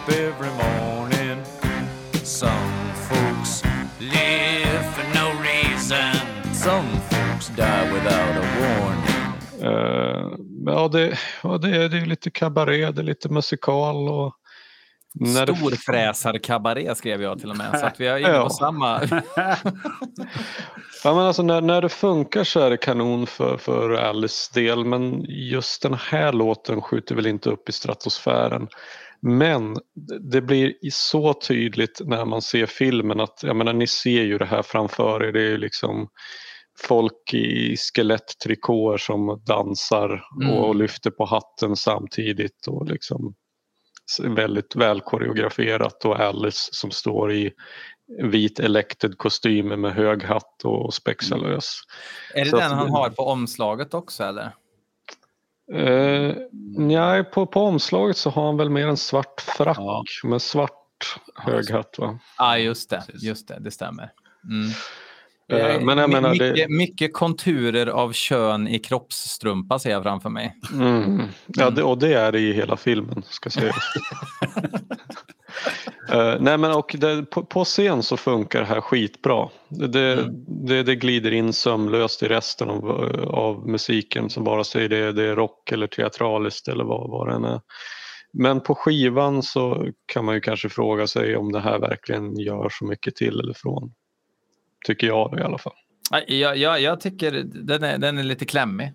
Up every morning. Some folks live for no reason. Some folks die without a warning. Eh, Ja, det, ja, det, är, det är lite kabaré, det är lite musikal och... När Storfräsar-kabaré skrev jag till och med. Så att vi är inne Ja. på samma. Ja, men alltså när, när det funkar så är det kanon för, för Alice del men just den här låten skjuter väl inte upp i stratosfären. Men det- blir så tydligt när man ser filmen att, jag menar ni ser ju det här framför er, det är ju liksom folk i skeletttrikåer som dansar Mm. och lyfter på hatten samtidigt och liksom väldigt väl koreograferat och Alice som står i vit elected kostym med hög hatt och spexalös. Är det Så den att han har på omslaget också eller? Eh, nej, på, på omslaget så har han väl mer en svart frack Ja. med svart hög hatt. Va? Ja, just det. Just det, det stämmer. Mm. Eh, men jag menar, det- mycket, mycket konturer av kön i kroppsstrumpa ser jag framför mig. Mm. Ja, det, och det är det i hela filmen ska sägas. Eh, nej men och det, på, på scen så funkar det här skitbra. Det, det, det, det glider in sömlöst i resten av, av musiken som vare sig det, det är rock eller teatraliskt eller vad, vad det än är. Men på skivan så kan man ju kanske fråga sig om det här verkligen gör så mycket till eller från. Tycker jag i alla fall. Jag, jag, jag tycker den är, den är lite klämmig.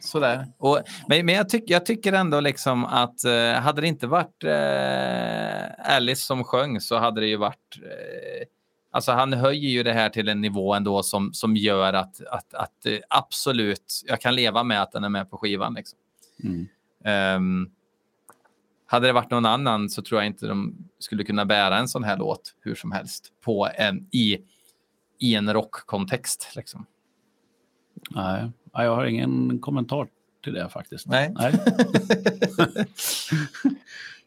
Sådär. Och, men men jag, tyck, jag tycker ändå liksom att eh, hade det inte varit eh, Alice som sjöng så hade det ju varit eh, Alltså han höjer ju det här till en nivå ändå som, som gör att, att, att eh, absolut, jag kan leva med att den är med på skivan. Liksom. Mm. Ehm, hade det varit någon annan så tror jag inte de skulle kunna bära en sån här låt hur som helst på en, i, i en rockkontext. Liksom. Nej, jag har ingen kommentar till det faktiskt. Nej. Nej.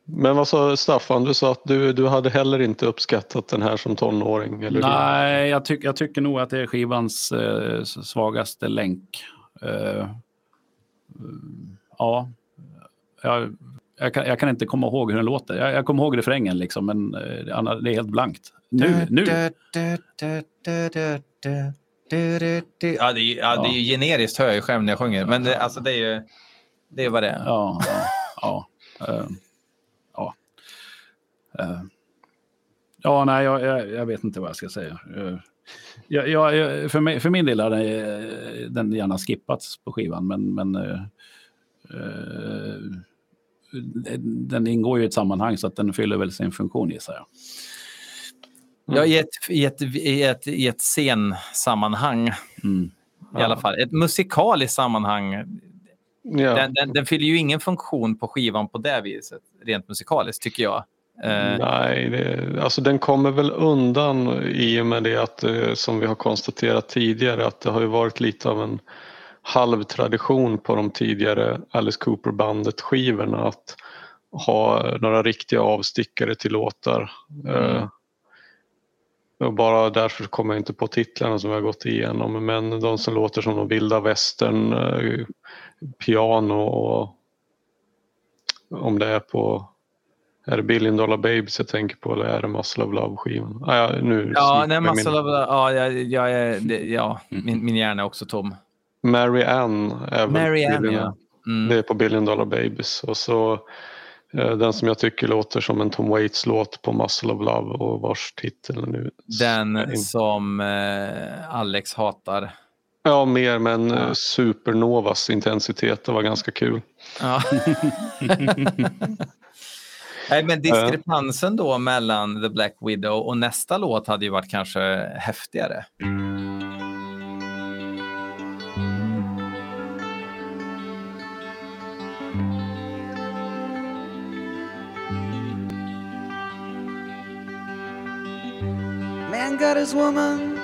Men vad sa Staffan, du sa att du, du hade heller inte uppskattat den här som tonåring? Eller? Nej, jag, tyck, jag tycker nog att det är skivans eh, svagaste länk. Eh, ja, jag, jag, kan, jag kan inte komma ihåg hur den låter. Jag, jag kommer ihåg refrängen, liksom, men eh, det är helt blankt. Nu, nu. Ja, det är, ju- ja, det är ju generiskt hör jag ju själv när jag sjunger. Men det, alltså, det är ju det är vad det är. Ja, ja, ja. eh, ja. Eh, ja, nej, jag, jag, jag vet inte vad jag ska säga. Eh, jag, jag, för, mig, för min del har den, eh, den gärna skippats på skivan, men, men eh, eh, den ingår ju i ett sammanhang så att den fyller väl sin funktion gissar jag. Ja, i ett, i ett, i ett, i ett scensammanhang Mm. i alla fall. Ett musikaliskt sammanhang. Ja. Den, den, den fyller ju ingen funktion på skivan på det viset, rent musikaliskt tycker jag. Eh, Nej, det, alltså den kommer väl undan i och med det att eh, som vi har konstaterat tidigare att det har ju varit lite av en halvtradition på de tidigare Alice Cooper-bandet skivorna att ha några riktiga avstickare till låtar. Eh, och bara därför kommer jag inte på titlarna som har gått igenom men de som låter som de vilda västern, eh, piano och om det är på är det Billion Dollar Babies jag tänker på eller är det Muscle of Love-skivan? Ah, ja, nu ja, nej, jag min- Muscle of, ja, jag, jag, det- ja min, min hjärna är också tom. Mary Ann är Mary Ann, ja. Mm. Det är på Billion Dollar Babies. Och så den som jag tycker låter som en Tom Waits-låt på Muscle of Love och vars titel nu... Den som eh, Alex hatar. Ja, mer men eh, Supernovas intensitet, det var ganska kul. Ja. Nej, men diskrepansen då mellan The Black Widow och nästa låt hade ju varit kanske häftigare. Man got his woman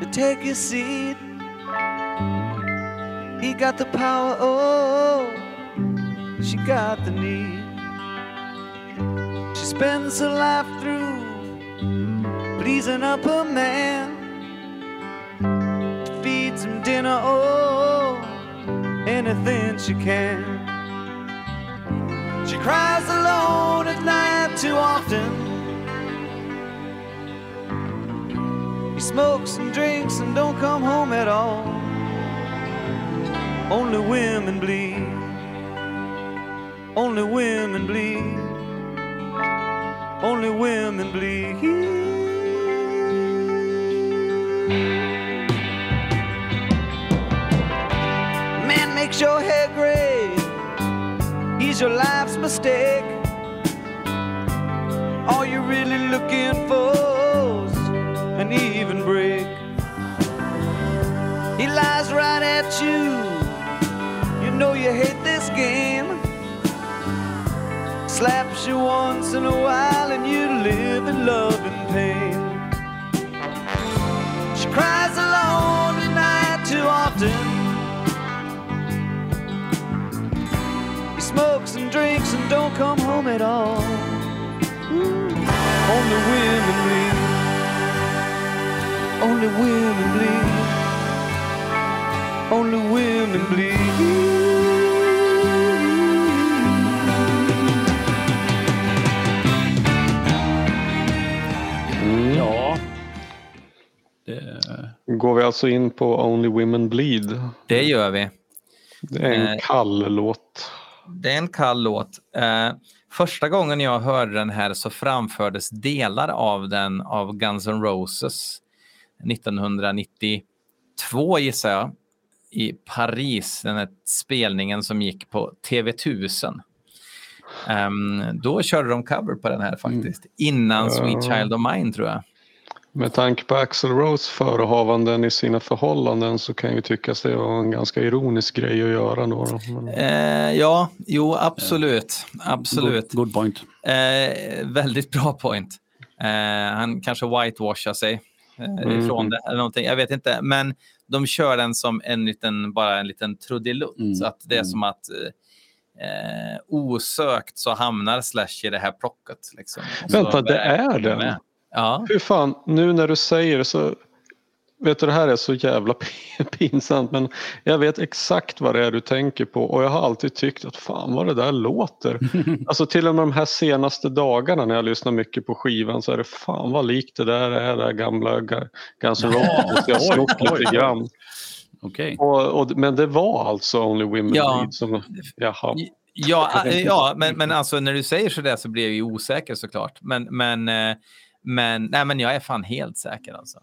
to take his seat. He got the power, oh, she got the need. She spends her life through pleasing up her man. Feeds him dinner, oh, anything she can. She cries alone at night too often. He smokes and drinks and don't come home at all. Only women bleed. Only women bleed. Only women bleed. Man makes your hair gray. He's your life's mistake. All you're really looking for's an even break. He lies right at you. You know you hate this game. Slaps you once in a while and you live in love and pain. She cries alone at night too often. He smokes and drinks and don't come home at all. Only women bleed. Only women bleed. Only women bleed. Ja. Det, Går vi alltså in på Only Women Bleed. Det gör vi. Det är en Eh. kall låt. Det är en kall låt. Eh, första gången jag hörde den här så framfördes delar av den av Guns N' Roses 1992 gissar jag i Paris. Den här spelningen som gick på TV1000. Ehm, då körde de cover på den här faktiskt. Innan Sweet Ja. Child of Mine tror jag. Med tanke på Axl Rose förehavanden i sina förhållanden så kan ju tyckas det vara en ganska ironisk grej att göra då. Men, Eh, ja, jo absolut. Absolut. Good, good point. Eh, väldigt bra point. Eh, han kanske whitewashar sig eh, ifrån Mhm. det eller någonting. Jag vet inte. Men de kör den som en liten, bara en liten trudelutt. Mm. Så att det är som att eh, osökt så hamnar Slash i det här plocket. Liksom. Vänta, det är den? Ja. Hur fan, nu när du säger det så Vet du, det här är så jävla pinsamt men jag vet exakt vad det är du tänker på och jag har alltid tyckt att fan vad det där låter. Alltså till och med de här senaste dagarna när jag lyssnar mycket på skivan så är det fan vad likt det där är, det där gamla Ga- Guns N' Roses. Jag har snott lite grann. Okej. Och, och, men det var alltså Only Women Ja. Bleed som, jaha. Ja, äh, ja men, men alltså när du säger så där så blir jag ju osäker såklart. Men, men, eh, men, nej, men jag är fan helt säker alltså.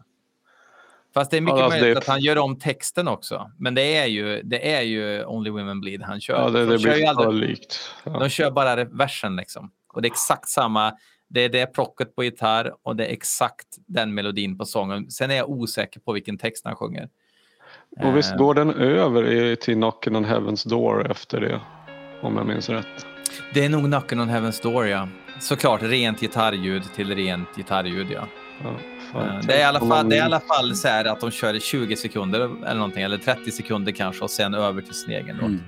Fast det är mycket Ja, alltså, möjligt det- att han gör om texten också. Men det är ju, det är ju Only Women Bleed han kör. Ja, det, De det kör ju blir aldrig- likt. Ja. De kör bara versen liksom. Och det är exakt samma. Det är det plocket på gitarr och det är exakt den melodin på sången. Sen är jag osäker på vilken text han sjunger. Och visst Eh, går den över till Knockin' on Heaven's Door efter det? Om jag minns rätt. Det är nog Knockin' on Heaven's Door, ja. Såklart rent gitarrljud till rent gitarrljud, ja. Ja, Det är i alla fall, det är i alla fall så här att de kör i 20 sekunder eller någonting, eller 30 sekunder kanske och sen över till sin egen låt. Mm.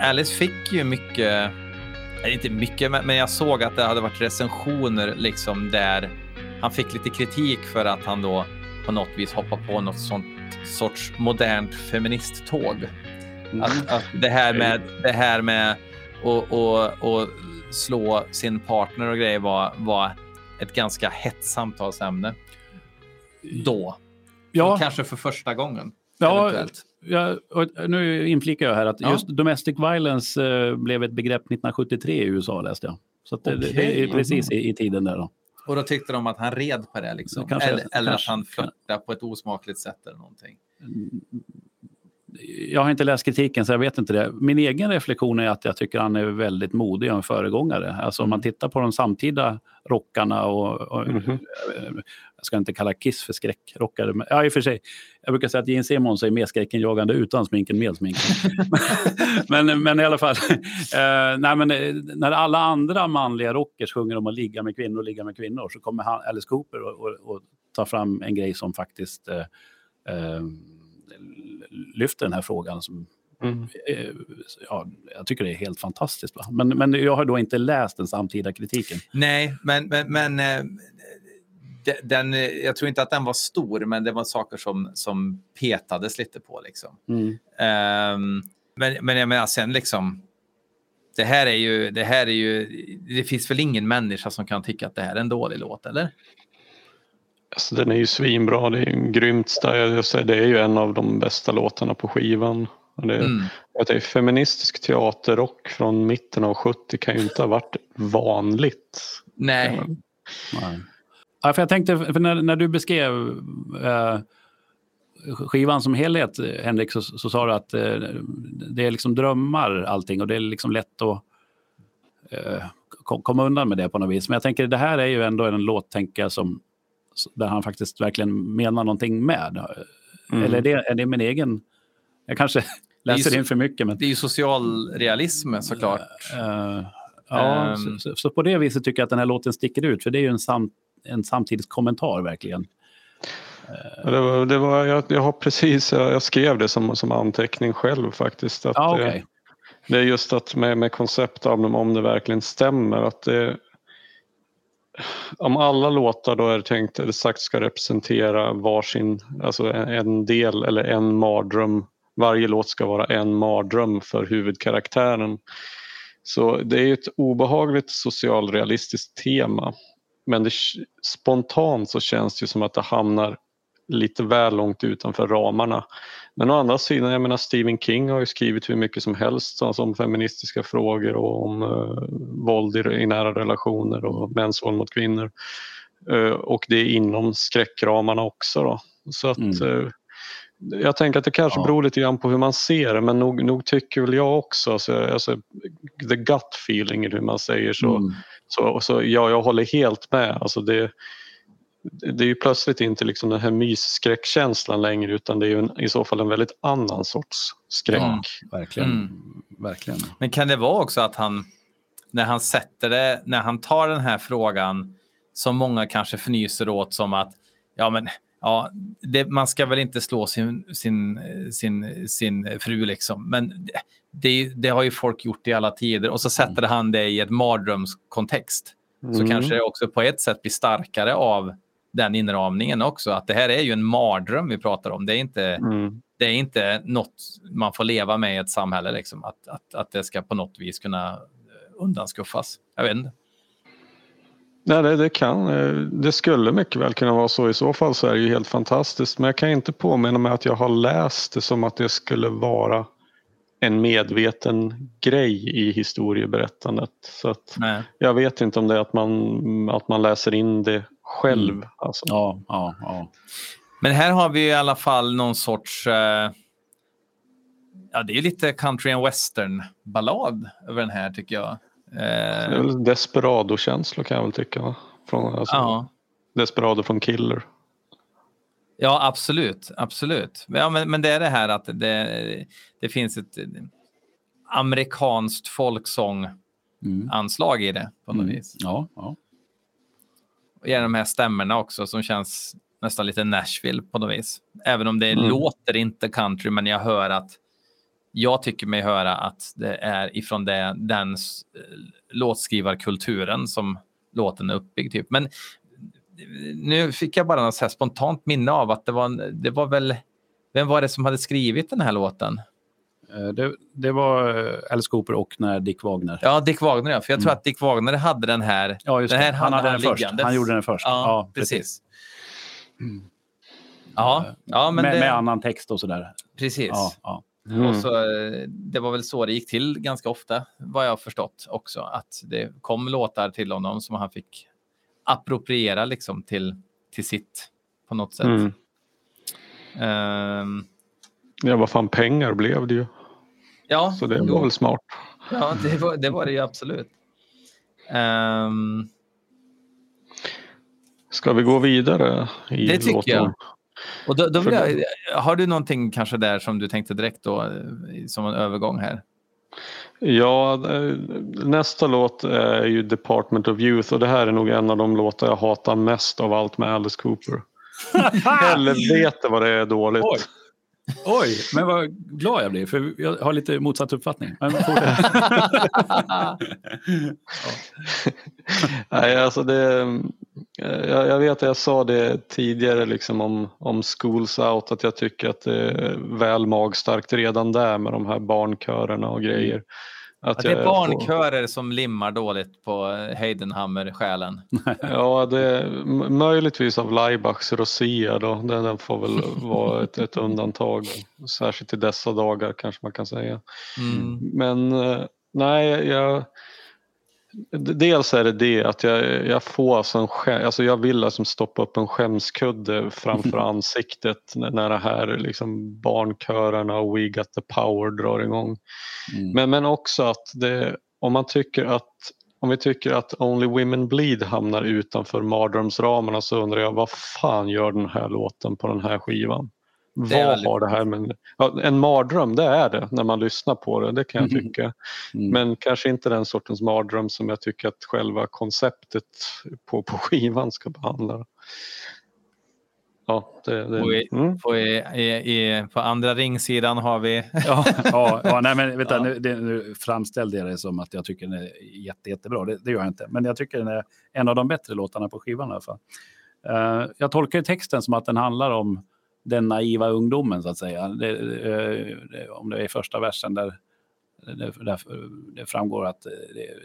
Alice fick ju mycket, eller inte mycket, men jag såg att det hade varit recensioner liksom där han fick lite kritik för att han då på något vis hoppar på något sånt sorts modernt feministtåg. Att, att det här med, det här med att och, och slå sin partner och grejer var, var ett ganska hett samtalsämne. Då. Ja, Kanske för första gången. ja, eventuellt. ja och nu inflikar jag här att Ja. just domestic violence eh, blev ett begrepp 1973 i USA läste jag. Så det, det är precis i, i tiden där då. Och då tyckte de att han red på det liksom. Eller eller att han flörtade på ett osmakligt sätt eller någonting. Jag har inte läst kritiken så jag vet inte det. Min egen reflektion är att jag tycker han är väldigt modig och en föregångare. Alltså om man tittar på de samtida rockarna och, och Mhm. eh, jag ska inte kalla Kiss för skräckrockare. Men, ja, i och för sig. Jag brukar säga att Gene Simmons är mer skräckinjagande utan smink än med smink. men, men i alla fall. Eh, nej, men, eh, när alla andra manliga rockers sjunger om att ligga med kvinnor, ligga med kvinnor, så kommer han, Alice Cooper och, och, och ta fram en grej som faktiskt eh, eh, lyfter den här frågan. Som, Mm. eh, ja, jag tycker det är helt fantastiskt. Va? Men, men jag har då inte läst den samtida kritiken. Nej, men, men, men eh, de- den, eh, jag tror inte att den var stor, men det var saker som, som petades lite på. Liksom. Ehm, men, men jag menar sen liksom, det här är ju, det här är ju, det finns väl ingen människa som kan tycka att det här är en dålig låt, eller? Alltså, den är ju svinbra, det är ju en grymt stark, jag säger, det är ju en av de bästa låtarna på skivan. Och Det, Mm. att det är feministisk teaterrock från mitten av 70 kan ju inte ha varit vanligt. Nej. Nej. Ja, för jag tänkte, för när, när du beskrev eh, skivan som helhet, Henrik, så, så sa du att eh, det är liksom drömmar allting och det är liksom lätt att eh, kom, komma undan med det på något vis. Men jag tänker, det här är ju ändå en låt, tänker jag, som, där han faktiskt verkligen menar någonting med. Mm. Eller är det, är det min egen... Jag kanske läser så- in för mycket, men... Det är ju socialrealism såklart. Eh, ja, Ehm. så, så, på det viset tycker jag att den här låten sticker ut, för det är ju en, sam, en samtidskommentar verkligen. Det var, det var, jag, jag har precis, jag, jag skrev det som, som anteckning själv faktiskt. Att Ja, det, okej. det är just att med, med konceptalbum, om det verkligen stämmer, att det om alla låtar då är det tänkt eller sagt ska representera varsin, alltså en, del eller en mardröm. Varje låt ska vara en mardröm för huvudkaraktären. Så det är ett obehagligt socialrealistiskt tema. Men det, spontant så känns det ju som att det hamnar lite väl långt utanför ramarna. Men å andra sidan, jag menar Stephen King har ju skrivit hur mycket som helst alltså om feministiska frågor och om uh, våld i, i nära relationer och mäns våld mot kvinnor. Uh, och det är inom skräckramarna också. Då. Så att, Mm. uh, jag tänker att det kanske Ja. beror lite grann på hur man ser det men nog, nog tycker väl jag också, alltså, alltså, the gut feeling hur man säger så, Mm. så, så ja, jag håller helt med. Alltså det, det är ju plötsligt inte liksom den här mysskräckkänslan längre utan det är ju en, i så fall en väldigt annan sorts skräck. Ja, verkligen. Mm. verkligen. Men kan det vara också att han, när han sätter det, när han tar den här frågan som många kanske fnyser åt som att ja, men ja, det, man ska väl inte slå sin, sin, sin, sin fru liksom. Men det, det, har ju folk gjort i alla tider och så sätter han det i ett mardrömskontext. Så Mm. kanske det också på ett sätt blir starkare av den inramningen också. Att det här är ju en mardröm vi pratar om. Det är inte, Mm. det är inte något man får leva med i ett samhälle. Liksom, att, att, att det ska på något vis kunna eh, undanskuffas. Jag vet inte. Nej, det, det kan. eh, Det skulle mycket väl kunna vara så. I så fall så är det ju helt fantastiskt. Men jag kan inte påminna mig att jag har läst det som att det skulle vara en medveten grej i historieberättandet. Så jag vet inte om det är att man, att man läser in det själv. Alltså. Ja, ja, ja. Men här har vi i alla fall någon sorts... Eh, ja, det är lite country and western ballad över den här tycker jag. Eh, desperado-känslor kan jag väl tycka. Från, alltså, ja. Desperado från Killer. ja, absolut. absolut. Ja, men, men det är det här att det, det finns ett amerikanskt folksång-anslag Mm. i det på något Mm. vis. Ja, ja. Gärna de här stämmorna också som känns nästan lite Nashville på något vis. Även om det Mm. låter inte country, men jag hör att jag tycker mig höra att det är ifrån det, den s- låtskrivarkulturen som låten är uppbyggd. Typ. Men nu fick jag bara något spontant minne av att det var, det var väl, vem var det som hade skrivit den här låten? Eh, Det, det var eh, Alice Cooper och när Dick Wagner. Ja, Dick Wagner, ja. För jag tror Mm. att Dick Wagner hade den här. Ja, just den här Han hade den först. Han gjorde den först. Ja, Ja, precis. Ja, ja men med, det, med annan text och sådär. precis. Ja, ja. Mm. Och så, det var väl så det gick till ganska ofta, vad jag har förstått också. Att det kom låtar till honom som han fick appropriera liksom till, till sitt på något sätt. Mm. Ehm, Ja, vad fan pengar blev det ju. Ja, Så det jo. var väl smart. ja det, var, det var det ju absolut. Ehm, Ska vi gå vidare? I Det tycker låten? jag. och då, då jag, har du någonting kanske där som du tänkte direkt då, eh, som en övergång här? Ja, eh, nästa låt är ju Department of Youth och det här är nog en av de låtar jag hatar mest av allt med Alice Cooper. Helvete vad det är dåligt. Oj. Oj, men vad glad jag blir, för jag har lite motsatt uppfattning. Men fortsätt. Nej, alltså det, eh, jag, jag vet att jag sa det tidigare liksom om, om Schools Out att jag tycker att det är väl magstarkt redan där med de här barnkörerna och grejer. Att Att det är barnkörer som limmar dåligt på Heidenhammer-själen. Ja, det är möjligtvis av Laibachs Rosia då. Den, den får väl vara ett, ett undantag. Särskilt i dessa dagar kanske man kan säga. Mm. Men eh, nej, jag... Dels är det det att jag, jag får alltså en skä, alltså jag vill liksom stoppa upp en skämskudde framför ansiktet när, när det här liksom barnkörerna och We Got The Power drar igång. Mm. Men, men också att det, om man tycker att om vi tycker att Only Women Bleed hamnar utanför mardrömsramarna så undrar jag vad fan gör den här låten på den här skivan? Vad väldigt- har det här med... Ja, en mardröm, det är det när man lyssnar på det, det kan jag Mhm. tycka. Mm. Men kanske inte den sortens mardröm som jag tycker att själva konceptet på, på skivan ska behandla. Ja, det, det, Och i- mm. På, i, i, i, på andra ringsidan har vi... Ja, ja, ja, nej, men vänta, Ja. nu, det, nu framställde jag det som att jag tycker den är jätte, jättebra. Det, det gör jag inte. Men jag tycker den är en av de bättre låtarna på skivan i alla fall. Eh, jag tolkar ju texten som att den handlar om den naiva ungdomen, så att säga. Det, det, om det är första versen där det, där det framgår att det,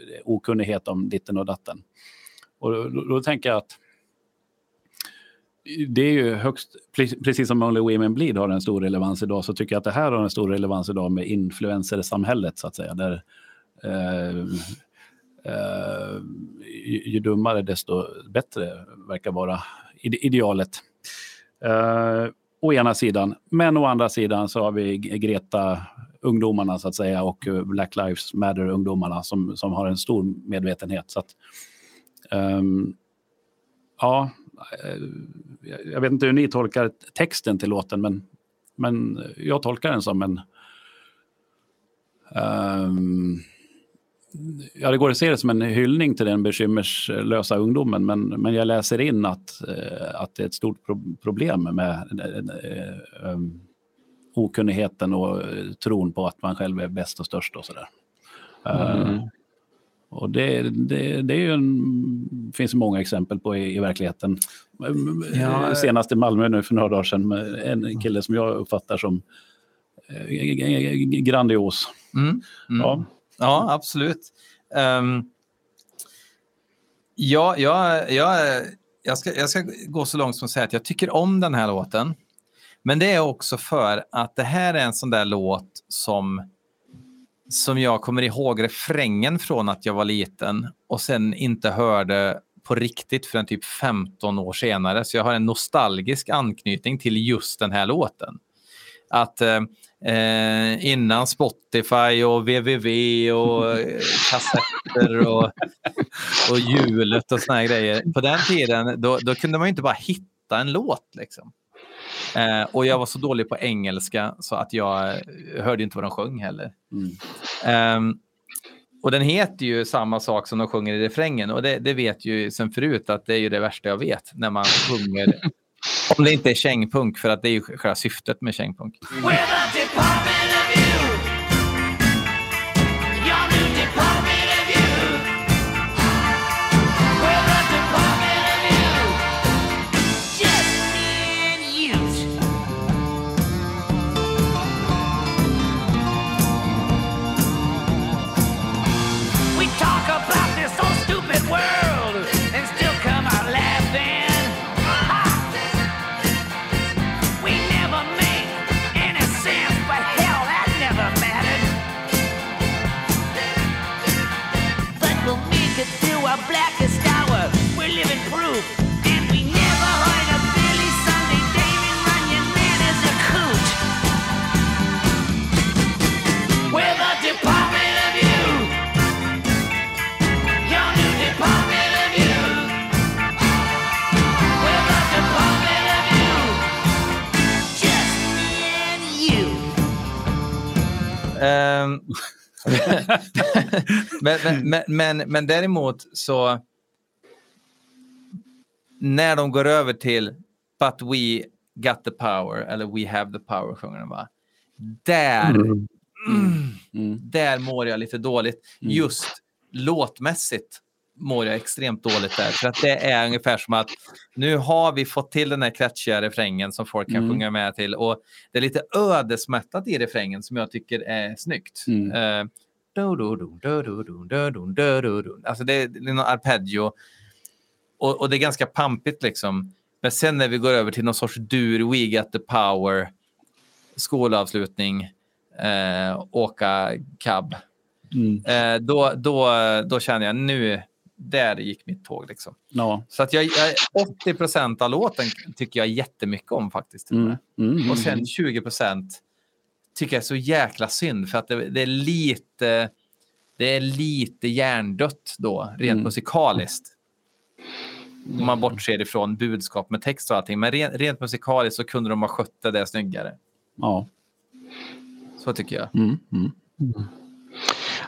det är okunnighet om ditten och datten. Och då, då, då tänker jag att det är ju högst, precis som Only Women Bleed har en stor relevans idag, så tycker jag att det här har en stor relevans idag med influencersamhället, så att säga. Där, eh, eh, ju, ju dummare, desto bättre verkar vara idealet. Eh, å ena sidan. Men å andra sidan så har vi Greta ungdomarna så att säga och eh, Black Lives Matter ungdomarna som, som har en stor medvetenhet. Så att, um, ja, eh, jag- vet inte hur ni tolkar texten till låten, men, men jag tolkar den som en... Um, ja, det går att se det som en hyllning till den bekymmerslösa ungdomen, men, men jag läser in att, eh, att det är ett stort pro problem med eh, eh, okunnigheten och tron på att man själv är bäst och störst och sådär. Eh, och det, det, det är ju en, finns många exempel på i, i verkligheten. Ja, Senast i Malmö nu för några dagar sedan en kille som jag uppfattar som grandios. Mm. Mm. Ja. Ja, absolut. Um, ja, jag, jag, jag, ska, jag ska gå så långt som att säga att jag tycker om den här låten. Men det är också för att det här är en sån där låt som, som jag kommer ihåg refrängen från att jag var liten och sen inte hörde på riktigt förrän typ 15 år senare. Så jag har en nostalgisk anknytning till just den här låten. Att eh, eh, innan Spotify och www och eh, kassetter och, och hjulet och såna här grejer. På den tiden då, då kunde man ju inte bara hitta en låt. Liksom. Eh, och jag var så dålig på engelska så att jag eh, hörde inte vad de sjöng heller. Mm. Ehm, och den heter ju samma sak som de sjunger i refrängen och det, det vet ju sen förut att det är ju det värsta jag vet när man sjunger om det inte är kängpunk för att det är ju själva syftet med kängpunk. Mm. Men, men, men, men, men däremot så när de går över till But we got the power eller We have the power sjunger de va? Där, mm, Mm. där mår jag lite dåligt. Just låtmässigt mår jag extremt dåligt där. För att det är ungefär som att nu har vi fått till den här klatchiga refrängen som folk kan Mm. sjunga med till. Och det är lite ödesmättat i refrängen som jag tycker är snyggt. Mm. Alltså det är, det är någon arpeggio. Och, och det är ganska pampigt liksom. Men sen när vi går över till någon sorts dur, we got the power, skolavslutning, eh, åka cab. Mm. Eh, då, då, då känner jag nu, där gick mitt tåg. Liksom. Ja. Så att jag, jag, 80 procent av låten tycker jag jättemycket om faktiskt. Mm. Mm. Och sen 20 procent tycker jag är så jäkla synd för att det, det är lite det är lite hjärndött då, rent Mm. musikaliskt. Om man bortser ifrån budskap med text och allting. Men rent, rent musikaliskt så kunde de ha skött det där snyggare. Ja. Så tycker jag. Mm. Mm.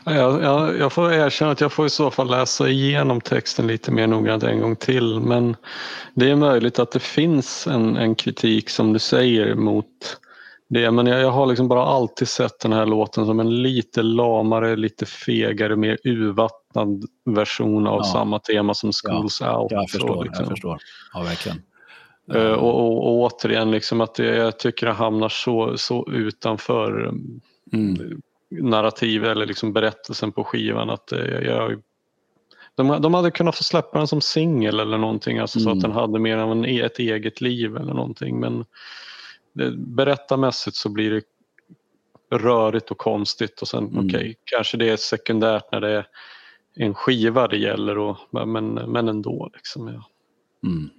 Jag, jag, jag får erkänna att jag får i så fall läsa igenom texten lite mer noggrant en gång till men det är möjligt att det finns en, en kritik som du säger mot det men jag, jag har liksom bara alltid sett den här låten som en lite lamare, lite fegare, mer urvattnad version av Ja. samma tema som Schools Out. Jag Så förstår. liksom. Jag förstår. Ja, verkligen. Eh, Och, och, och återigen, liksom att det, jag tycker det hamnar så, så utanför Mm. narrativ eller liksom berättelsen på skivan att eh, jag, De, de hade kunnat få släppa den som singel eller någonting, alltså så Mm. att den hade mer av en, ett eget liv eller någonting. Men berättarmässigt så blir det rörigt och konstigt och sen Mm. okej, kanske det är sekundärt när det är en skiva det gäller och, men, men ändå. Liksom, ja. Mm.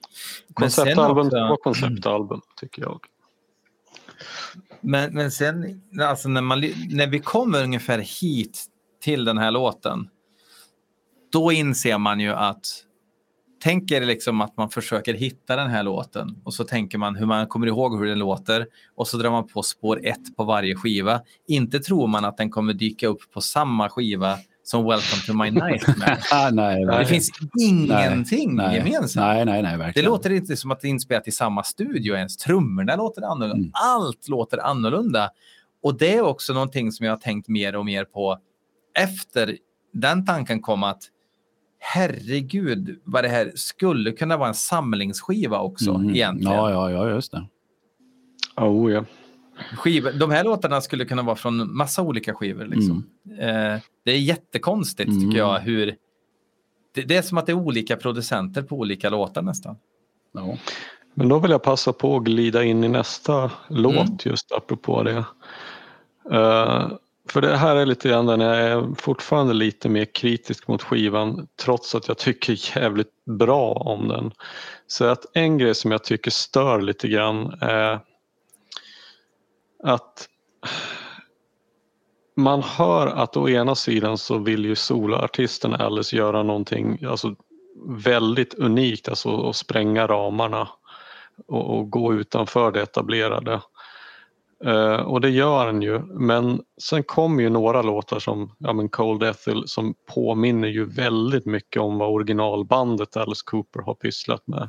Konceptalbum också- var konceptalbum tycker jag. Men, men sen, alltså när, man, när vi kommer ungefär hit till den här låten, då inser man ju att tänker liksom att man försöker hitta den här låten och så tänker man hur man kommer ihåg hur den låter och så drar man på spår ett på varje skiva. Inte tror man att den kommer dyka upp på samma skiva som Welcome to my nightmare. Ah, nej, Det nej. finns ingenting nej, gemensamt. Nej, nej, nej, Det verkligen. låter inte som att det är inspelat i samma studio ens. Trummorna låter annorlunda. Mm. Allt låter annorlunda. Och det är också någonting som jag har tänkt mer och mer på efter den tanken kom att herregud vad det här skulle kunna vara en samlingsskiva också Mm. egentligen. Ja, ja, ja, just det. Oh, ja. Skiva, de här låtarna skulle kunna vara från massa olika skivor. Liksom. Eh, det är jättekonstigt Mm. tycker jag hur det, det är som att det är olika producenter på olika låtar nästan. Ja. Men då vill jag passa på att glida in i nästa låt Mm. just apropå det. Eh, för det här är lite grann den jag är fortfarande lite mer kritisk mot skivan trots att jag tycker jävligt bra om den. Så att en grej som jag tycker stör lite grann är att man hör att å ena sidan så vill ju soloartisten Alice göra någonting alltså, väldigt unikt, alltså att spränga ramarna och, och gå utanför det etablerade. Uh, och det gör den ju, men sen kommer ju några låtar som ja, men Cold Ethel som påminner ju väldigt mycket om vad originalbandet Alice Cooper har pysslat med.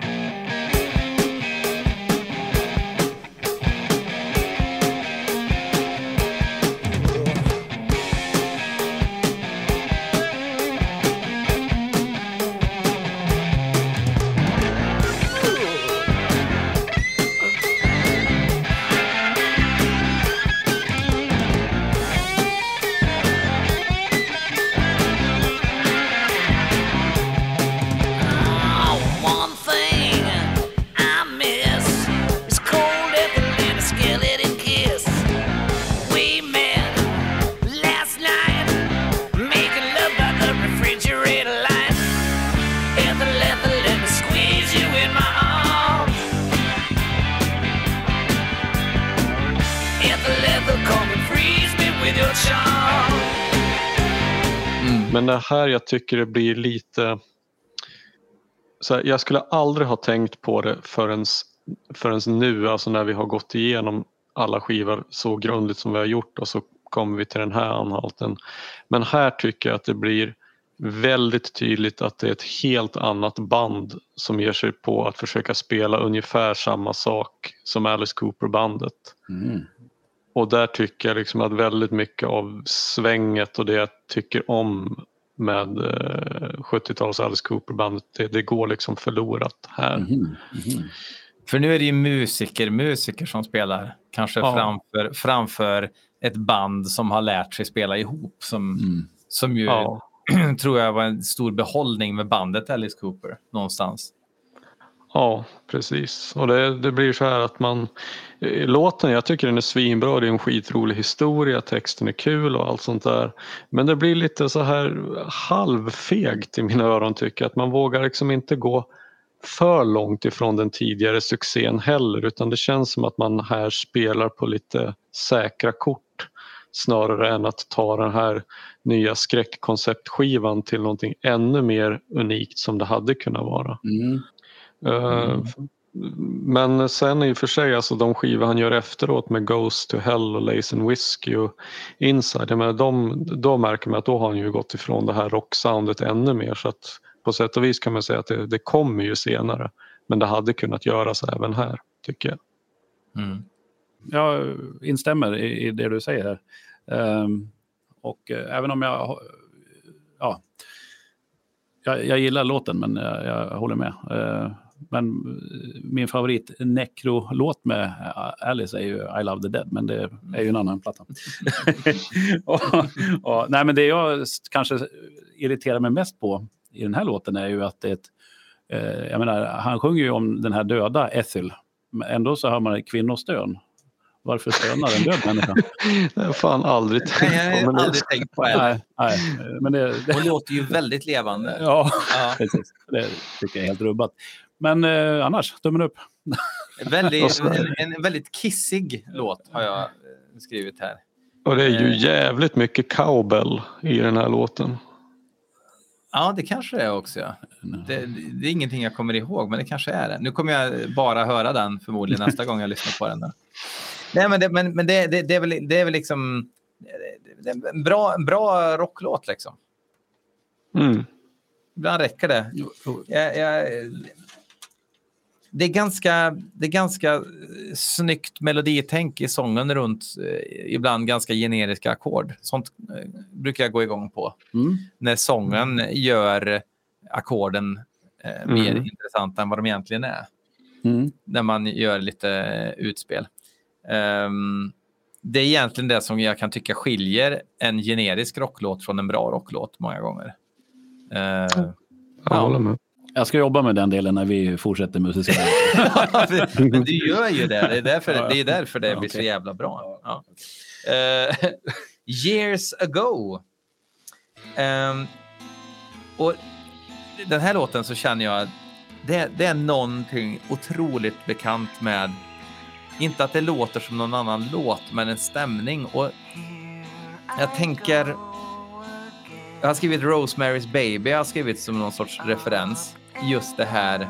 Tycker det blir lite... Så här, jag skulle aldrig ha tänkt på det förrän, förrän nu, alltså när vi har gått igenom alla skivor så grundligt som vi har gjort och så kommer vi till den här anhalten. Men här tycker jag att det blir väldigt tydligt att det är ett helt annat band som ger sig på att försöka spela ungefär samma sak som Alice Cooper-bandet. Mm. Och där tycker jag liksom att väldigt mycket av svänget och det jag tycker om med eh, 70-tals Alice Cooper-bandet, det, det går liksom förlorat här. Mhm. Mhm. För nu är det ju musiker, musiker som spelar. Kanske Ja. framför, framför ett band som har lärt sig spela ihop. Som, Mm. som ju Ja. tror jag var en stor behållning med bandet Alice Cooper någonstans. Ja, precis. Och det, det blir så här att man... Eh, låten, jag tycker den är svinbra, det är en skitrolig historia, texten är kul och allt sånt där. Men det blir lite så här halvfegt i mina öron tycker jag. Att man vågar liksom inte gå för långt ifrån den tidigare succén heller utan det känns som att man här spelar på lite säkra kort snarare än att ta den här nya skräckkonceptskivan till någonting ännu mer unikt som det hade kunnat vara. Mm. Eh, Men sen i och för sig, alltså de skivor han gör efteråt med Ghost to Hell och Lace and Whiskey och Inside, jag menar, de, då märker man att då har han ju gått ifrån det här rocksoundet ännu mer så att på sätt och vis kan man säga att det, det kommer ju senare. Men det hade kunnat göras även här, tycker jag. Mm. Jag instämmer i, i det du säger här. Ehm, och eh, även om jag... Ja, jag, jag gillar låten, men jag, jag håller med. Eh, men eh, min favorit Necro-låt med eh, Alice är ju I Love the Dead, men det är ju en annan platta. och, och, nej, men det jag kanske irriterar mig mest på i den här låten är ju att det är ett, eh, jag menar, han sjunger ju om den här döda Ethel, men ändå så hör man kvinnostön. Varför stönar en död människa? Det har jag fan aldrig Nej, tänkt jag på. har Men det, aldrig tänkt på det. nej, nej, men det, det, Hon låter ju väldigt levande. ja, Ja. precis. Det tycker jag är helt rubbat. Men eh, annars, tummen upp. Väldigt, en, en väldigt kissig låt har jag eh, skrivit här. och det är ju Eh. jävligt mycket cowbell i den här låten. Ja, det kanske det är också. Ja. Det, det är ingenting jag kommer ihåg, men det kanske är det. Nu kommer jag bara höra den förmodligen nästa gång jag lyssnar på den. Då. Nej, men det, men, men det, det, det, är väl, det är väl liksom det är en bra, en bra rocklåt liksom. Mm. Ibland räcker det. Jag, jag, det är ganska, det är ganska eh, snyggt meloditänk i sången runt eh, ibland ganska generiska ackord. Sånt eh, brukar jag gå igång på. Mm. När sången gör ackorden eh, mer Mm. intressanta än vad de egentligen är. Mm. När man gör lite utspel. Ehm, det är egentligen det som jag kan tycka skiljer en generisk rocklåt från en bra rocklåt många gånger. Eh, Jag Ja. håller med. Jag ska jobba med den delen när vi fortsätter musicera. Men du gör ju det. Det är därför det, är därför det blir så jävla bra. Ja. Eh, years ago. Ehm, och den här låten så känner jag att det, det är någonting otroligt bekant med, inte att det låter som någon annan låt, men en stämning. Och jag tänker, jag har skrivit Rosemary's Baby, jag har skrivit som någon sorts referens. Just det här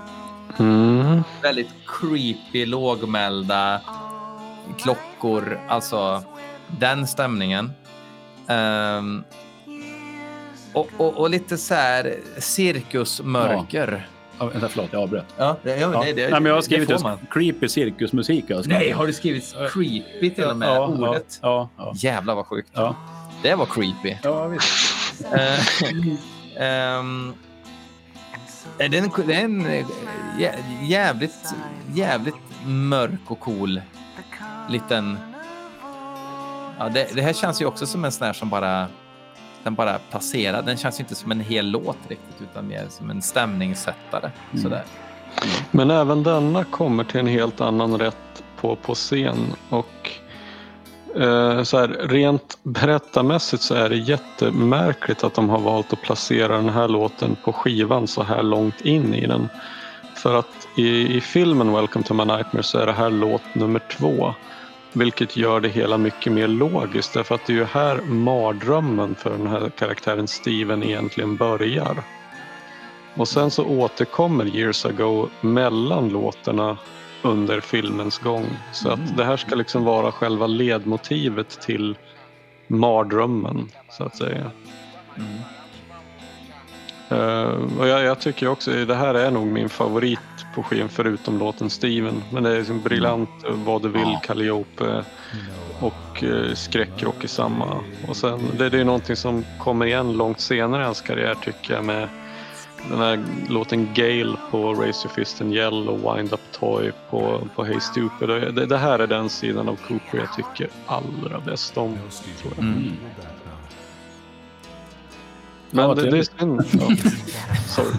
Mm. väldigt creepy, lågmälda klockor. Alltså den stämningen. Ehm, och, och, och lite så här cirkusmörker. Ja, vänta, förlåt, jag avbröt. Ja, det, ja, det, det, Nej, men jag har skrivit just creepy cirkusmusik. Nej, har du skrivit creepy till och med? ja, ordet? Ja, ja, Jävlar vad sjukt. ja. Det var creepy. ja visst. Ehm, det är en, det är en eh, jä- jävligt, jävligt mörk och cool liten... Ja, det, det här känns ju också som en sån här som bara... Den bara passerar. Den känns ju inte som en hel låt riktigt, utan mer som en stämningssättare. Sådär. Men även denna kommer till en helt annan rätt på, på scen. Och Eh, så här, rent berättarmässigt så är det jättemärkligt att de har valt att placera den här låten på skivan så här långt in i den. För att i, i filmen Welcome to my nightmare så är det här låt nummer två. Vilket gör det hela mycket mer logiskt därför att det är ju här mardrömmen för den här karaktären Steven egentligen börjar. Och sen så återkommer Years Ago mellan låtarna under filmens gång. Så att det här ska liksom vara själva ledmotivet till mardrömmen så att säga. Eh, och jag, jag tycker också det här är nog min favorit på skivan förutom låten Steven. Men det är liksom briljant Vad du vill, Ja. Calliope och uh, skräckrock i samma. Och sen det, det är någonting som kommer igen långt senare i hans karriär tycker jag med den här låten Gale på Raise Your Fist and Yell och Wind Up Toy på, på Hey Stupid. Det, det här är den sidan av Cooper jag tycker allra bäst om. Tror jag. Mm. Men Ja, det, det är synd. Ja. Sorry.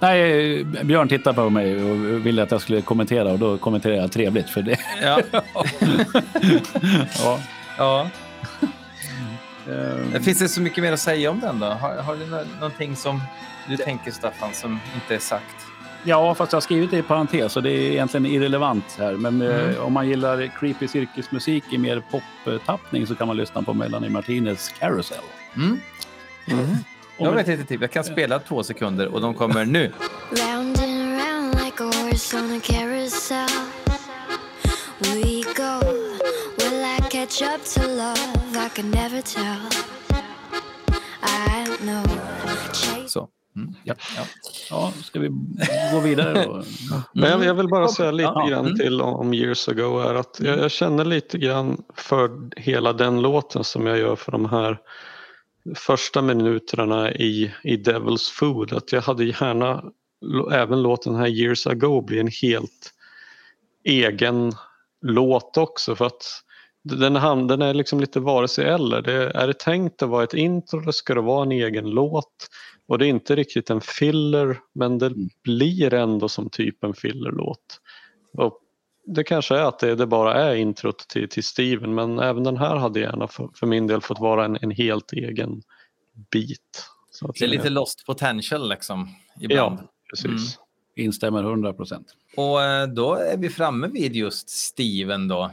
Nej, Björn tittar på mig och ville att jag skulle kommentera och då kommenterar jag trevligt för det. Ja. Ja. ja. Eh, Finns det så mycket mer att säga om den då? Har, har du nå- någonting som du tänker Staffan som inte är sagt? Ja, fast jag har skrivit det i parentes så det är egentligen irrelevant här. Men eh, om man gillar creepy cirkusmusik i mer pop-tappning så kan man lyssna på Melanie Martinez Carousel. Mm. Och Jag med- vet inte, typ. jag kan spela två sekunder och de kommer nu. Round and round like a horse on a carousel. We go. Will I catch up to love? I can never tell. I don't know. Mm. Ja. Ja. Ja, ska vi gå vidare då? Men jag, jag vill bara säga lite Ja. grann Mm. till om, Years Ago. Är att jag, jag känner lite grann för hela den låten som jag gör för de här första minuterna i, i Devil's Food. Att jag hade gärna även låten här Years Ago bli en helt egen låt också. För att den, ham- den är liksom lite vare sig eller. Det, är det tänkt att vara ett intro eller ska det vara en egen låt? Och det är inte riktigt en filler men det blir ändå som typ en fillerlåt. Och det kanske är att det, det bara är introt till, till Steven men även den här hade gärna för, för min del fått vara en, en helt egen bit. Så att Det är lite lost potential liksom. Ibland. Ja, precis. Mm. Instämmer 100 procent. Och eh, då är vi framme vid just Steven då.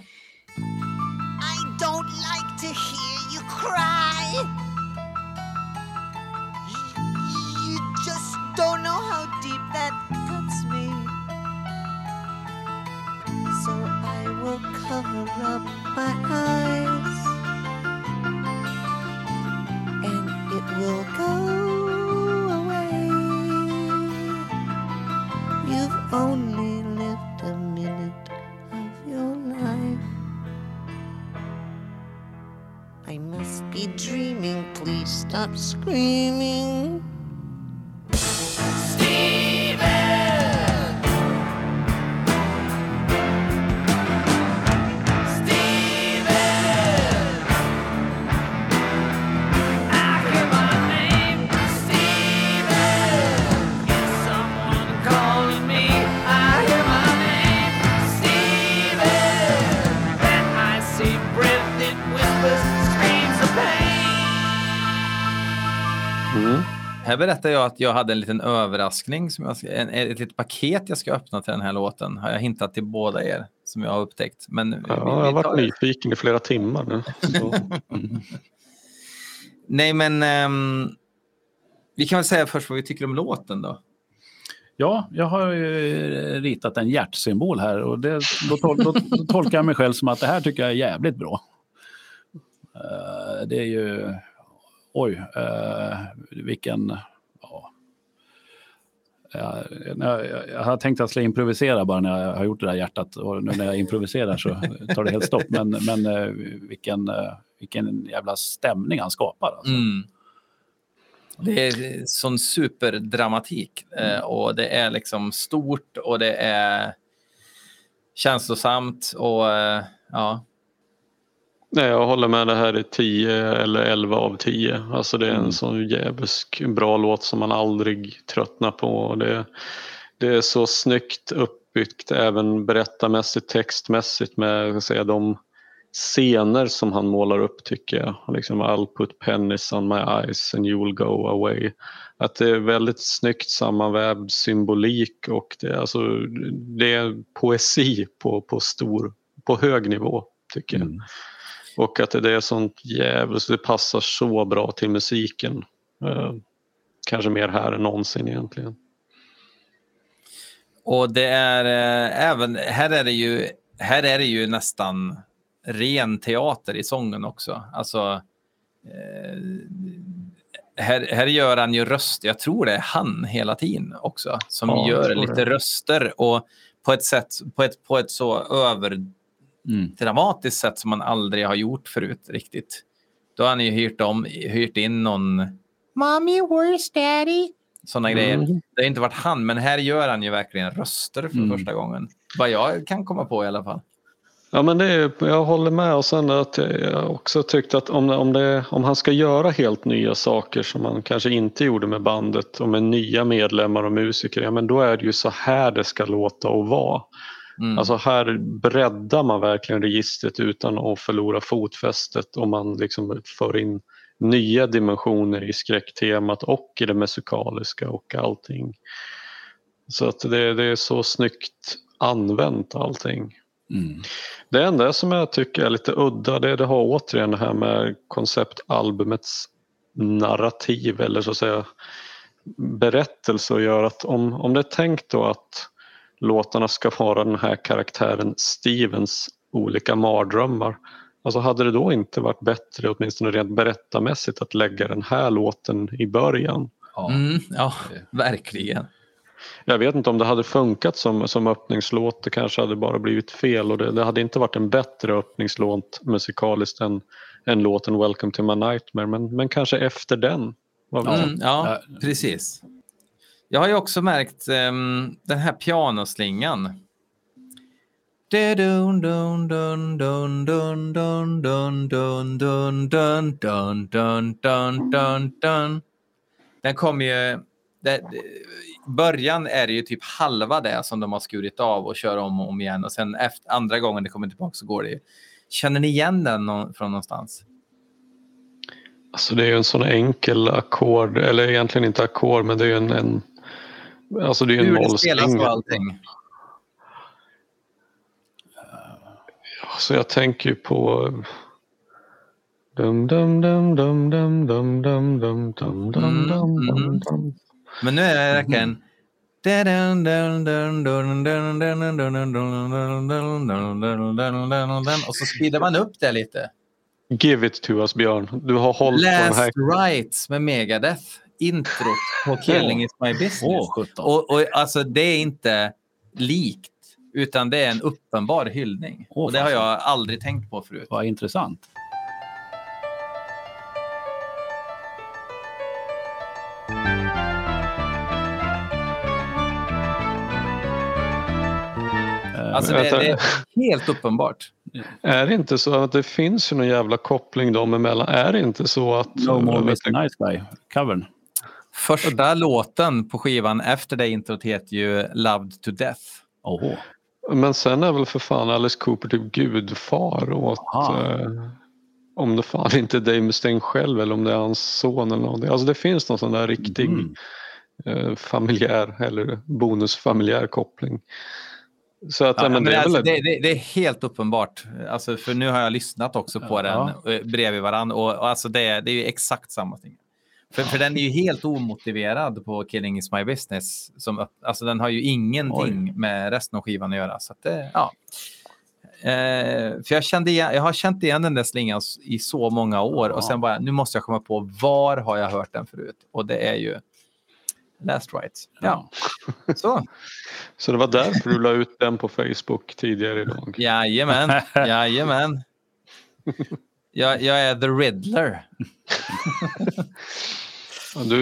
Cover up my eyes. And it will go away. You've only lived a minute of your life. I must be dreaming. Please stop screaming. Här berättar jag att jag hade en liten överraskning, som jag, en, ett litet paket jag ska öppna till den här låten. Har jag hintat till båda er, som jag har upptäckt. Men vi- Ja, vi- jag har vi varit det. nyfiken i flera timmar nu. Så, Nej, men ehm, vi kan väl säga först vad vi tycker om låten då. Ja, jag har ju ritat en hjärtsymbol här och det, då, tol, då, tolkar jag mig själv som att det här tycker jag är jävligt bra. Eh, det är ju... Oj, uh, vilken... Ja. Jag, jag, jag, har tänkt att jag skulle improvisera bara när jag har gjort det där hjärtat och nu när jag improviserar så tar det helt stopp. Men, men eh, vilken, eh, vilken jävla stämning han skapar. Alltså. Mm. Det är sån superdramatik eh, och det är liksom stort och det är känslosamt och ja. Nej, jag håller med, det här är 10 eller 11 av 10. Alltså det är en sån jävligt bra låt som man aldrig tröttnar på. Det, det är så snyggt uppbyggt även berättarmässigt, textmässigt med säga, de scener som han målar upp tycker jag. Liksom I'll put pennies on my eyes and you will go away. Att det är väldigt snyggt sammanvävd symbolik och det, alltså, det är poesi på, på, stor, på hög nivå tycker jag. Och att det är sånt jävligt, det passar så bra till musiken. Eh, kanske mer här än någonsin egentligen. Och det är eh, även, här är det ju, här är det ju nästan ren teater i sången också. Alltså, eh, här, här gör han ju röst, jag tror det är han hela tiden också, som Ja, gör lite det. röster och på ett sätt, på ett, på ett så överdramatiskt sätt som man aldrig har gjort förut riktigt. Då har han ju hyrt, om, hyrt in någon Mommy, where's daddy? Sådana Mm. grejer. Det har inte varit han, men här gör han ju verkligen röster för Mm. första gången. Vad jag kan komma på i alla fall. Ja men det är, jag håller med och sen att jag också tyckte att om, om, det, om han ska göra helt nya saker som han kanske inte gjorde med bandet och med nya medlemmar och musiker, ja men då är det ju så här det ska låta och vara. Mm. Alltså här breddar man verkligen registret utan att förlora fotfästet och man liksom för in nya dimensioner i skräcktemat och i det musikaliska och allting. Så att det, det är så snyggt använt allting. Det enda som jag tycker är lite udda det, är det har återigen det här med konceptalbumets narrativ eller så att säga berättelse att göra. Att om, om det är tänkt då att låtarna ska vara den här karaktären Stevens olika mardrömmar. Alltså hade det då inte varit bättre, åtminstone rent berättarmässigt, att lägga den här låten i början? Mm, ja, verkligen. Jag vet inte om det hade funkat som, som öppningslåt, det kanske hade bara blivit fel och det, det hade inte varit en bättre öppningslåt musikaliskt än, än låten Welcome to my nightmare, men, men kanske efter den. Mm, ja, precis. Jag har ju också märkt um, den här pianoslingan. Den kommer ju... Det, början är det ju typ halva det som de har skurit av och kör om och om igen. Och sen efter, andra gången det kommer tillbaka så går det ju. Känner ni igen den någon, från någonstans? Alltså det är ju en sån enkel ackord, eller egentligen inte ackord, men det är ju en, en Alltså det är en mollsträng. och allting. Så jag tänker på Dum, dum, dum, dum, dum, dum, dum, dum, dum, dum, Mm, dum, dum, mm. Men nu är det verkligen... Och så speedar man upp det lite. Give it to us Björn. Du har hållit på den Last här. Rights med Megadeth. Introt på Killing is my business. Och, och alltså det är inte likt, utan det är en uppenbar hyllning. Och det har jag aldrig tänkt på förut. Vad intressant. Eh, Alltså det, det är helt uppenbart. Är det inte så att det finns ju någon jävla koppling dem emellan? Är det inte så att... No more Mr Nice Guy, covern. Första låten på skivan efter det introt heter ju Loved to Death. Oho. Men sen är väl för fan Alice Cooper typ gudfar åt... Eh, om det fan inte är Dave Mustaine själv eller om det är hans son eller någonting. Alltså det finns någon sån där riktig Mm. eh, familjär eller bonusfamiljär koppling. Så att, Ja, men men det är alltså, väl... det, det, det är helt uppenbart. Alltså, för nu har jag lyssnat också på Ja. den eh, bredvid varandra. Och, och alltså det, det är ju exakt samma ting. För, för den är ju helt omotiverad på Killing is my business. Som, alltså den har ju ingenting med resten av skivan att göra. Så att det, ja. Eh, för jag, kände igen, jag har känt igen den där slingan i så många år och sen bara, nu måste jag komma på var har jag hört den förut? Och det är ju Last Rights. Ja, så. Så det var därför du la ut den på Facebook tidigare idag. Jajamän, jajamän. Jag, jag är the Riddler. Du,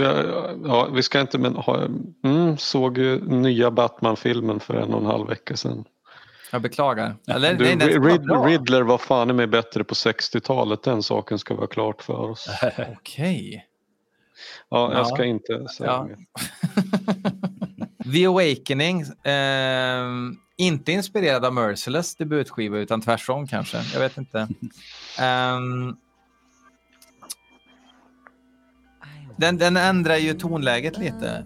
ja, vi ska inte men ha, mm, såg ju nya Batman-filmen för en och en halv vecka sedan. Jag beklagar. Eller, Du, nej, den ska vara Rid, bra. Riddler var fan med bättre på 60-talet, den saken ska vara klart för oss. Okej. Ja, jag Ja. ska inte säga Ja. mer. The Awakening. ehm, inte inspirerad av Merciless debutskiva utan tvärtom kanske. Jag vet inte. Ehm, den, den ändrar ju tonläget lite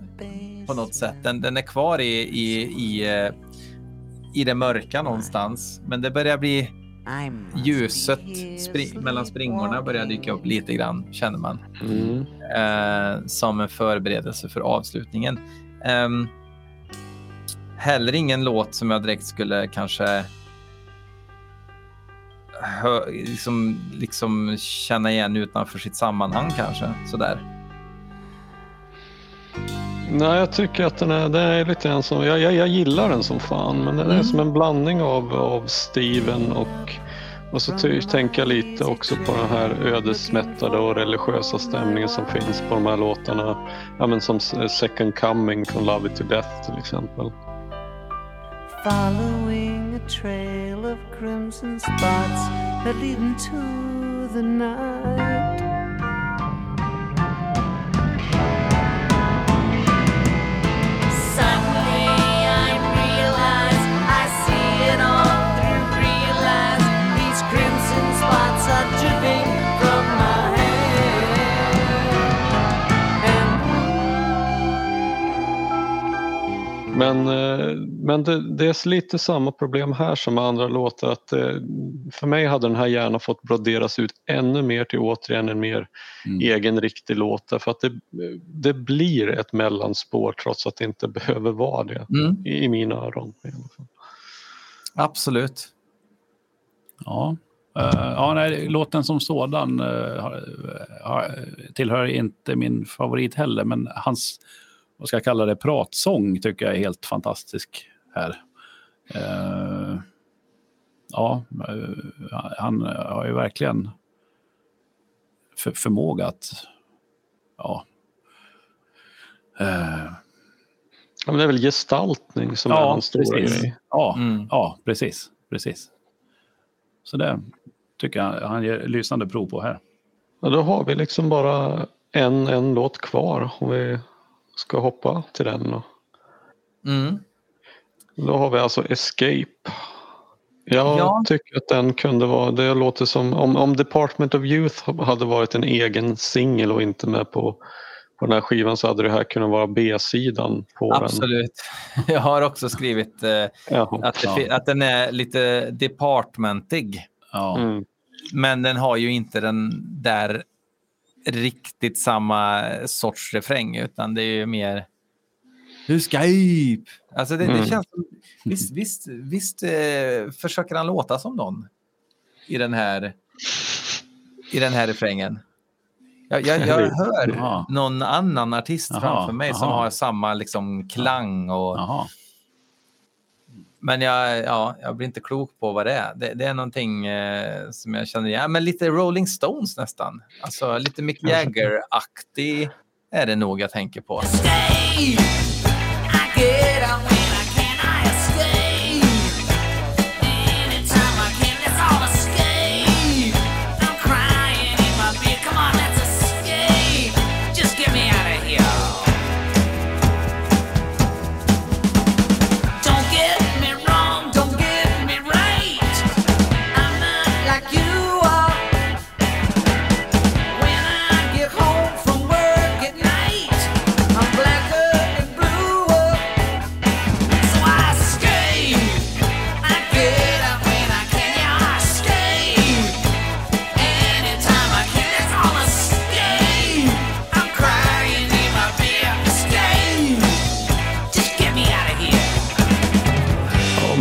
på något sätt. Den, den är kvar i, i, i, eh, i det mörka någonstans. Men det börjar bli ljuset spring, mellan springorna börjar dyka upp lite grann känner man. Mm. eh, som en förberedelse för avslutningen. Ehm, heller ingen låt som jag direkt skulle kanske hö, liksom, liksom känna igen utanför sitt sammanhang kanske. Sådär. Nej, jag tycker att den är, den är lite en som, jag, jag, jag gillar den som fan, men den är Mm. som en blandning av, av Steven och och så ty, tänker jag lite också på den här ödesmättade och religiösa stämningen som finns på de här låtarna. Ja, men som Second Coming från Love It To Death till exempel. Following a trail of crimson spots that lead into the night. Men, eh, men det, det är lite samma problem här som med andra låtar. Att, eh, för mig hade den här gärna fått broderas ut ännu mer till återigen en mer Mm. egen riktig låt. För att det, det blir ett mellanspår trots att det inte behöver vara det. Mm, I, i mina öron. absolut. Ja. Eh, ja, nej, låten som sådan har, tillhör inte min favorit heller, men hans, vad ska jag kalla det, pratsång tycker jag är helt fantastisk här. Eh, ja, eh, han har ju verkligen för, förmåga att, ja, eh, Ja, men det är väl gestaltning som är ja, hans stora precis. grej. Ja, Mm. ja, precis. precis. Så det tycker jag han ger lysande prov på här. Ja, då har vi liksom bara en, en låt kvar om vi ska hoppa till den. Då. Mm. Då har vi alltså Escape. Jag Ja. tycker att den kunde vara, det låter som om, om Department of Youth hade varit en egen singel och inte med på, på den här skivan så hade det här kunnat vara B-sidan på den. Absolut. Jag har också skrivit eh, Jaha. att, det, att den är lite departmentig. Ja, Mm. Men den har ju inte den där riktigt samma sorts refräng utan det är ju mer Escape. Alltså det, det Mm. känns som, visst, visst, visst eh, försöker han låta som någon i den här, i den här refrängen. Jag, jag, jag hör någon annan artist framför mig som har samma liksom klang och Jaha. Men jag, ja, jag blir inte klok på vad det är. Det, det är någonting eh, som jag känner igen. Men lite Rolling Stones nästan. Alltså lite Mick Jagger-aktig är det nog jag tänker på. I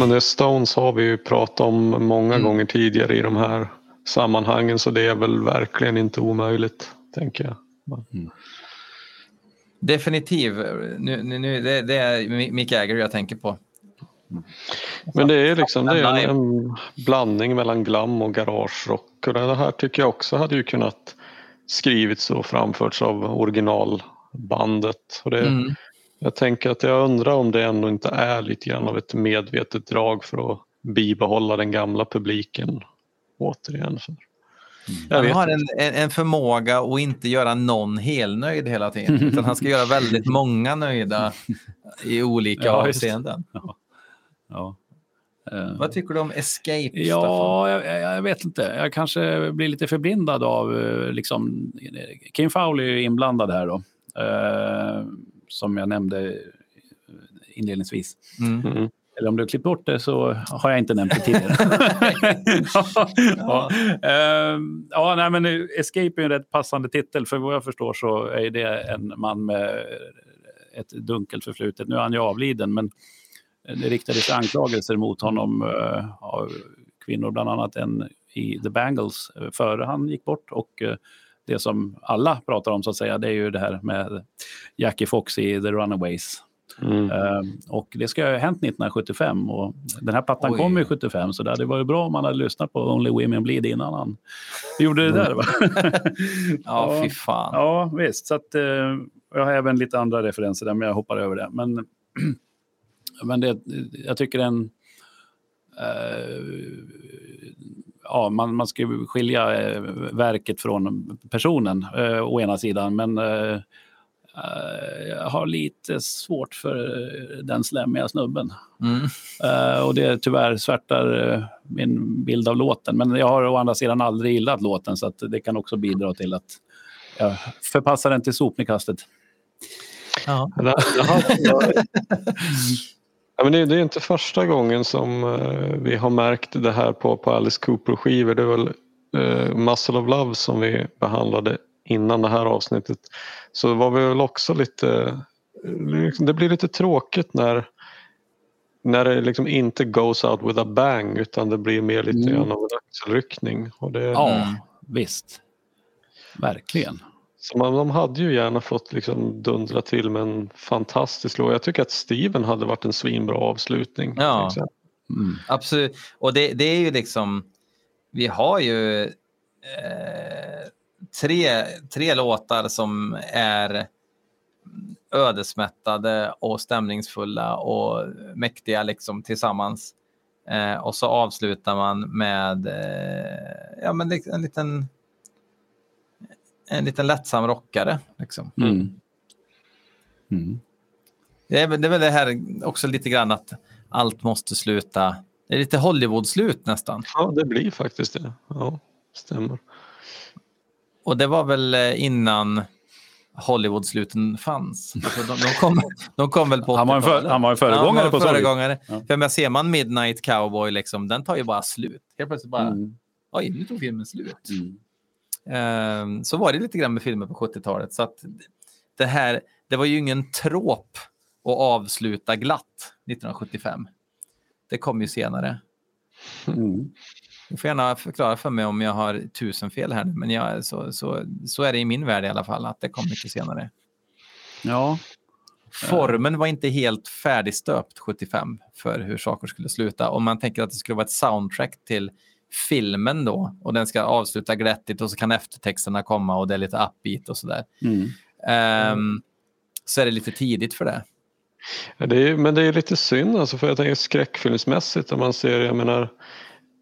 men det Stones har vi ju pratat om många Mm. gånger tidigare i de här sammanhangen så det är väl verkligen inte omöjligt, tänker jag. Definitiv. Nu, nu, nu, det, det är Mick Jagger jag tänker på. Men det är liksom det är en blandning mellan glam och garagerock och det här tycker jag också hade ju kunnat skrivits och framförts av originalbandet. Och det, Mm. Jag tänker att jag undrar om det ändå inte är lite grann av ett medvetet drag för att bibehålla den gamla publiken återigen. Så. Jag Han har en, en, förmåga att inte göra någon helnöjd hela tiden. Utan han ska göra väldigt många nöjda i olika Ja, avseenden. Ja. Eh, Vad tycker du om Escape? Ja, jag, jag vet inte. Jag kanske blir lite förblindad av eh, liksom, Kim Fowley är inblandad här då. Som jag nämnde inledningsvis. Mm. Mm. Eller om du har klippt bort det så har jag inte nämnt det tidigare. ja, ja. ja nej, men Escape är en rätt passande titel. För vad jag förstår så är det en man med ett dunkelt förflutet. Nu är han ju avliden, men det riktades anklagelser mot honom eh, av kvinnor, bland annat en i The Bangles eh, före han gick bort. Och eh, det som alla pratar om så att säga, det är ju det här med Jackie Fox i The Runaways. Mm. Eh, och det ska ha hänt 1975 och den här plattan Oj. kom ju 75 så det hade varit bra om han hade lyssnat på Only Women Bleed innan han gjorde det där. Va? Ja, fy fan. Ja, visst. Så att, eh, jag har även lite andra referenser där, men jag hoppar över det. Men, men det, jag tycker en... Eh, ja, man, man ska ju skilja eh, verket från personen eh, å ena sidan, men eh, eh, jag har lite svårt för eh, den slemmiga snubben. Mm. Eh, och det tyvärr svärtar eh, min bild av låten. Men jag har å andra sidan aldrig gillat låten så att det kan också bidra till att jag förpassar den till sopnedkastet. Ja. Ja, men det, det är inte första gången som eh, vi har märkt det här på, på Alice Cooper-skivor. Det är väl uh, Muscle of Love som vi behandlade innan det här avsnittet. Så var vi väl också lite... liksom, Det blir lite tråkigt när, när det liksom inte goes out with a bang utan det blir mer lite Mm. grann av en axelryckning. Och det, Ja, visst. Verkligen. Så man, de hade ju gärna fått liksom dundra till med en fantastisk låt. Jag tycker att Steven hade varit en svinbra avslutning. Ja. Mm. Absolut. Och det, det är ju liksom... Vi har ju eh, tre, tre låtar som är ödesmättade och stämningsfulla och mäktiga liksom tillsammans. Eh, och så avslutar man med eh, ja, men en liten en liten lättsam rockare. Liksom. Mm. Mm. Det, är, väl- det är väl det här också lite grann att allt måste sluta. Det är lite Hollywood-slut nästan. Ja, det blir faktiskt det. Ja, stämmer. Och det var väl eh, innan Hollywood-sluten fanns. Alltså, de, de, kom, de kom väl på Han var en för- 80-talet. han var en föregångare Ja, på var vis. föregångare. Ja. För men ser man Midnight Cowboy, liksom, den tar ju bara slut. Helt plötsligt bara, Mm. oj, nu tog filmen slut. Mm. Ehm, så var det lite grann med filmer på 70-talet. Så att det här, det var ju ingen tråp att avsluta glatt 1975. Det kom ju senare. Mm. Du får gärna förklara för mig om jag har tusen fel här nu, men jag, så, så, så är det i min värld i alla fall, att det kom mycket senare. Ja. Formen var inte helt färdigstöpt 75 för hur saker skulle sluta. Om man tänker att det skulle vara ett soundtrack till filmen då och den ska avsluta glättigt och så kan eftertexterna komma och det är lite upbeat och sådär. Mm. Ehm, så är det lite tidigt för det. Ja, det är, men det är lite synd alltså för jag tänker skräckfilmsmässigt om man ser, jag menar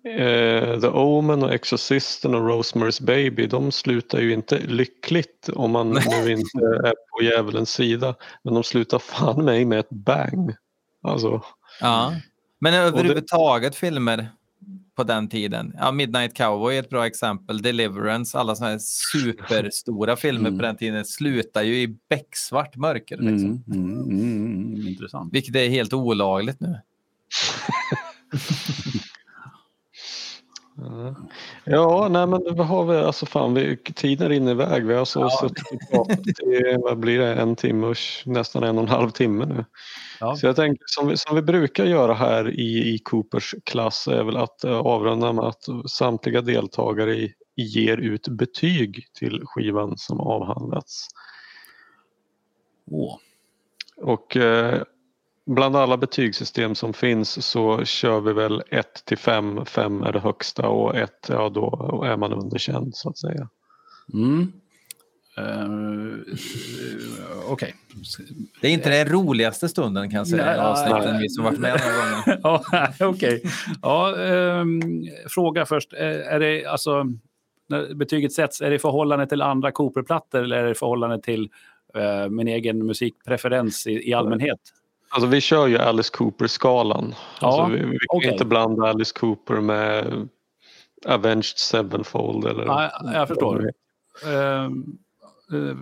eh, The Omen och Exorcisten och Rosemary's Baby de slutar ju inte lyckligt om man nu inte är på djävulens sida. Men de slutar fan mig med ett bang. Alltså, Ja. Men överhuvudtaget filmer på den tiden. Ja, Midnight Cowboy är ett bra exempel. Deliverance, alla sådana här superstora filmer Mm. på den tiden slutar ju i becksvart mörker. Liksom. Mm. Mm. Mm. Mm. Intressant. Vilket är helt olagligt nu. Ja, nej men vad har vi, alltså fan, vi, tiden rinner iväg. Vi har så suttit och pratat i, vad blir det, en timme och nästan en och en halv timme nu. Ja. Så jag tänker som vi, som vi brukar göra här i, i Coopers klass är väl att eh, avrunda med att samtliga deltagare i, ger ut betyg till skivan som avhandlats. Åh. Och eh, bland alla betygssystem som finns så kör vi väl 1 till 5. 5 är det högsta och 1 ja då är man underkänd så att säga. Mm. Uh, Okej. Det är inte den roligaste stunden kan jag säga Nej, i avsnitten, nej. vi som varit med några gånger. ja, Okej. Ja, ehm, fråga först. Är, är det alltså när betyget sätts, är det i förhållande till andra Cooper-plattor eller är det i förhållande till eh, min egen musikpreferens i, i allmänhet? Alltså vi kör ju Alice Cooper-skalan. Ja, Alltså, vi, vi kan okej. inte blanda Alice Cooper med Avenged Sevenfold eller... Ja, jag förstår. Ehm, eh,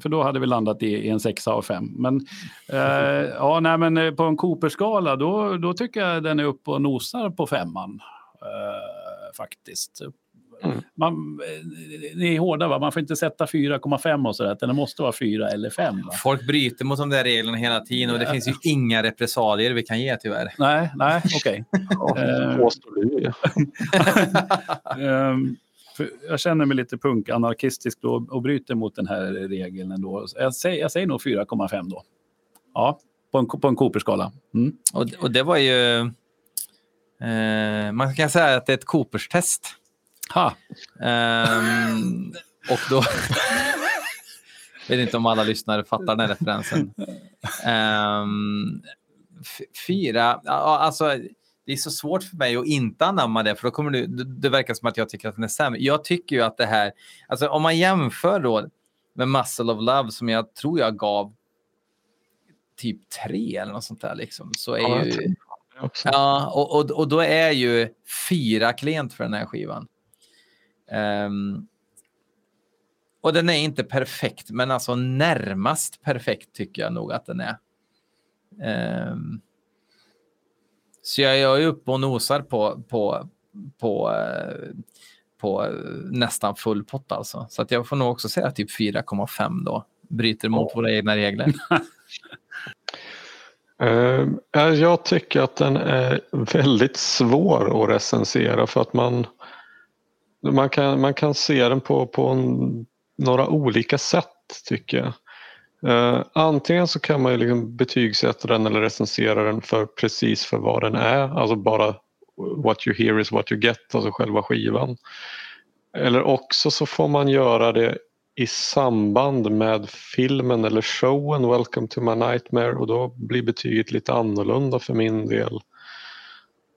för, då hade vi landat i, i en sexa av fem. Men, eh, ja, nej, men eh, på en Cooper-skala då, då tycker jag den är uppe och nosar på femman. Eh, faktiskt. Man, eh, ni är hårda, va? man får inte sätta 4,5 och sådär. Det måste vara 4 eller 5. Va? Folk bryter mot de där reglerna hela tiden och det finns ju inga repressalier vi kan ge tyvärr. Nej, nej, okej. Eh, Påstår du. Ehm, jag känner mig lite punkanarkistisk då och bryter mot den här regeln ändå. Jag säger, jag säger nog 4,5 då. Ja, på en, på en Cooper-skala. Mm. Och, och det var ju... Eh, man kan säga att det är ett Coopers-test. Ha. Ehm, och då... Jag vet inte om alla lyssnare fattar den här referensen. F- fyra, ja, alltså det är så svårt för mig att inte anamma det, för då kommer det, det, det verkar som att jag tycker att den är sämre. Jag tycker ju att det här, alltså om man jämför då med Muscle of Love som jag tror jag gav typ tre eller något sånt där liksom, så är Ja, ju... Ja, och, och, och då är ju fyra klent för den här skivan. Ehm, och den är inte perfekt, men alltså närmast perfekt tycker jag nog att den är. Ehm, så jag, jag är uppe och nosar på, på, på, eh, på nästan full pott alltså. Så att jag får nog också säga typ 4,5 då. Bryter mot våra egna regler. Ja, jag tycker att den är väldigt svår att recensera för att man, man, kan, man kan se den på, på en, några olika sätt tycker jag. Uh, antingen så kan man ju liksom betygsätta den eller recensera den för precis för vad den är, alltså bara what you hear is what you get, alltså själva skivan. Eller också så får man göra det i samband med filmen eller showen Welcome to my nightmare och då blir betyget lite annorlunda för min del.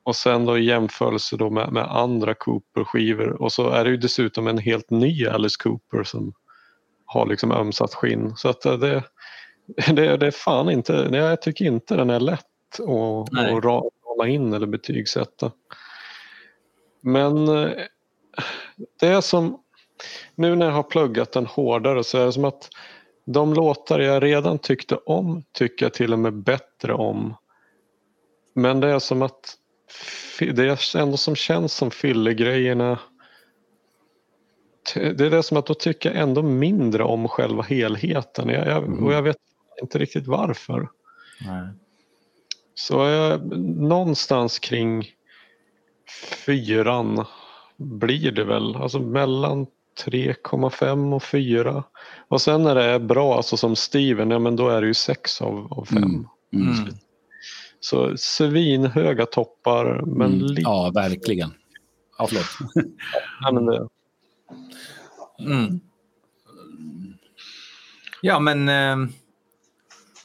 Och sen då i jämförelse då med, med andra Cooper-skivor och så är det ju dessutom en helt ny Alice Cooper som har liksom ömsat skinn. Så att eh, det, det, det är fan inte, det, jag tycker inte den är lätt att, att ra- rama in eller betygsätta. Men eh, det är som, nu när jag har pluggat den hårdare så är det som att de låtar jag redan tyckte om tycker jag till och med bättre om. Men det är som att det är ändå som känns som fyllegrejerna det är det som att då tycker jag ändå mindre om själva helheten. Jag, jag, och jag vet inte riktigt varför. Nej. Så jag, någonstans kring fyran blir det väl. Alltså mellan 3,5 och 4. Och sen när det är bra, alltså som Steven, ja men då är det ju 6 av, av 5. Mm. Mm. Så svinhöga toppar men Mm. lite... Ja, verkligen. Ja, förlåt. Ja, men det, Mm. Ja, men eh,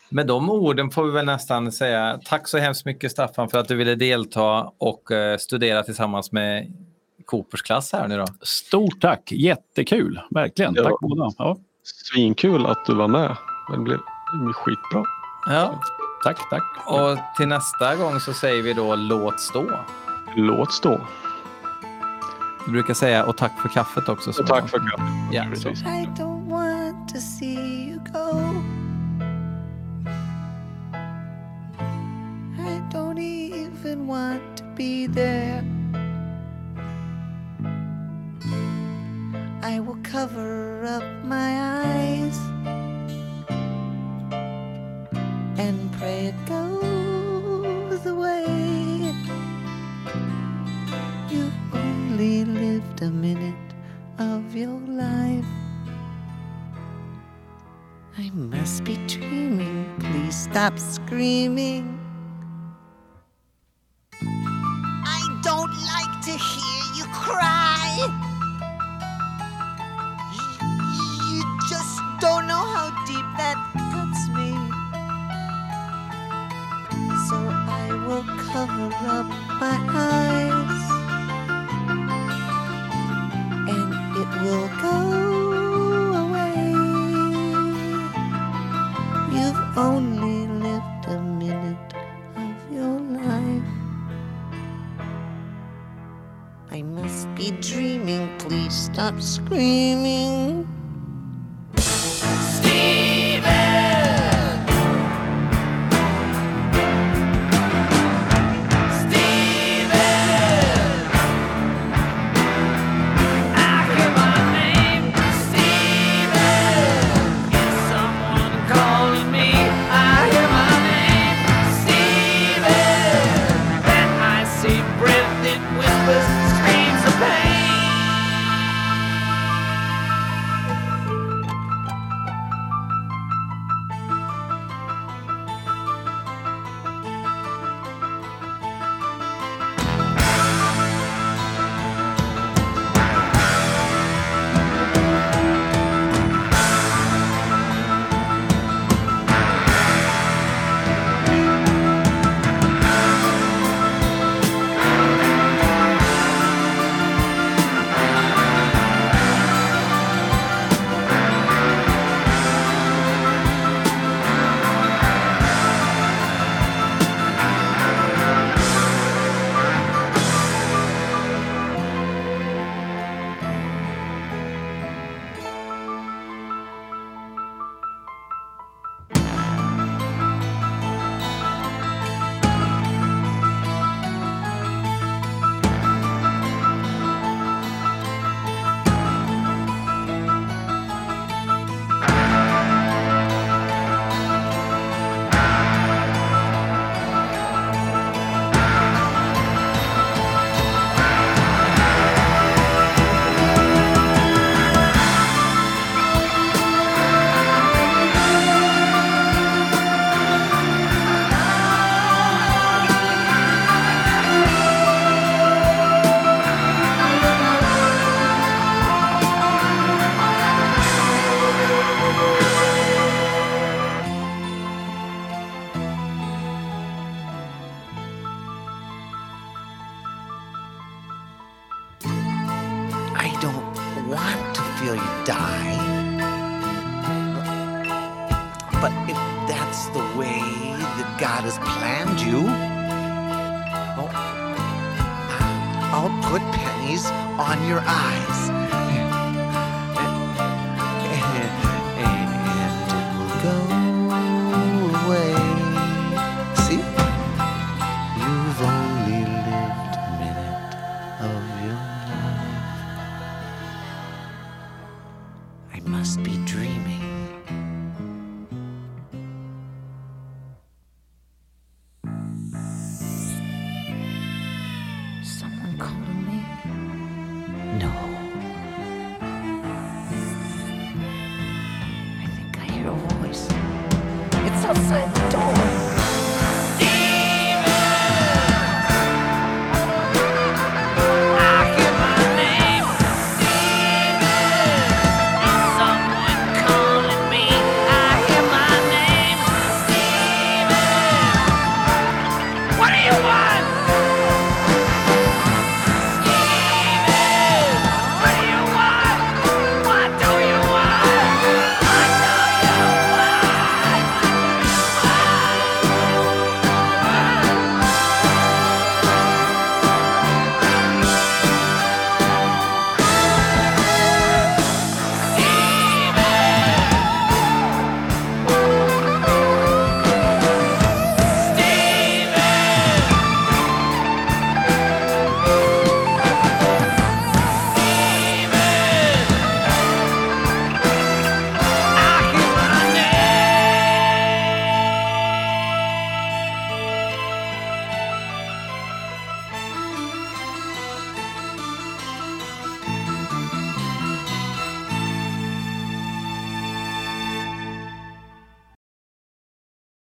med de orden får vi väl nästan säga tack så hemskt mycket Staffan för att du ville delta och eh, studera tillsammans med Coopers klass här nu då. Stort tack. Jättekul. Verkligen. Ja. Tack båda. Ja. svinkul att du var med. Det blev, det blev skitbra. Ja, Tack, tack. och till nästa gång så säger vi då låt stå. Låt stå. Du brukar säga och tack för kaffet också. Och tack för kaffet. Ja, så. I don't want to see you go. I don't even want to be there. I will cover up my eyes and pray it goes away. You've only lived a minute of your life. I must be dreaming. Please stop screaming. I don't like to hear you cry. You just don't know how deep that So I will cover up my eyes. And it will go away. You've only lived a minute of your life. I must be dreaming. Please stop screaming.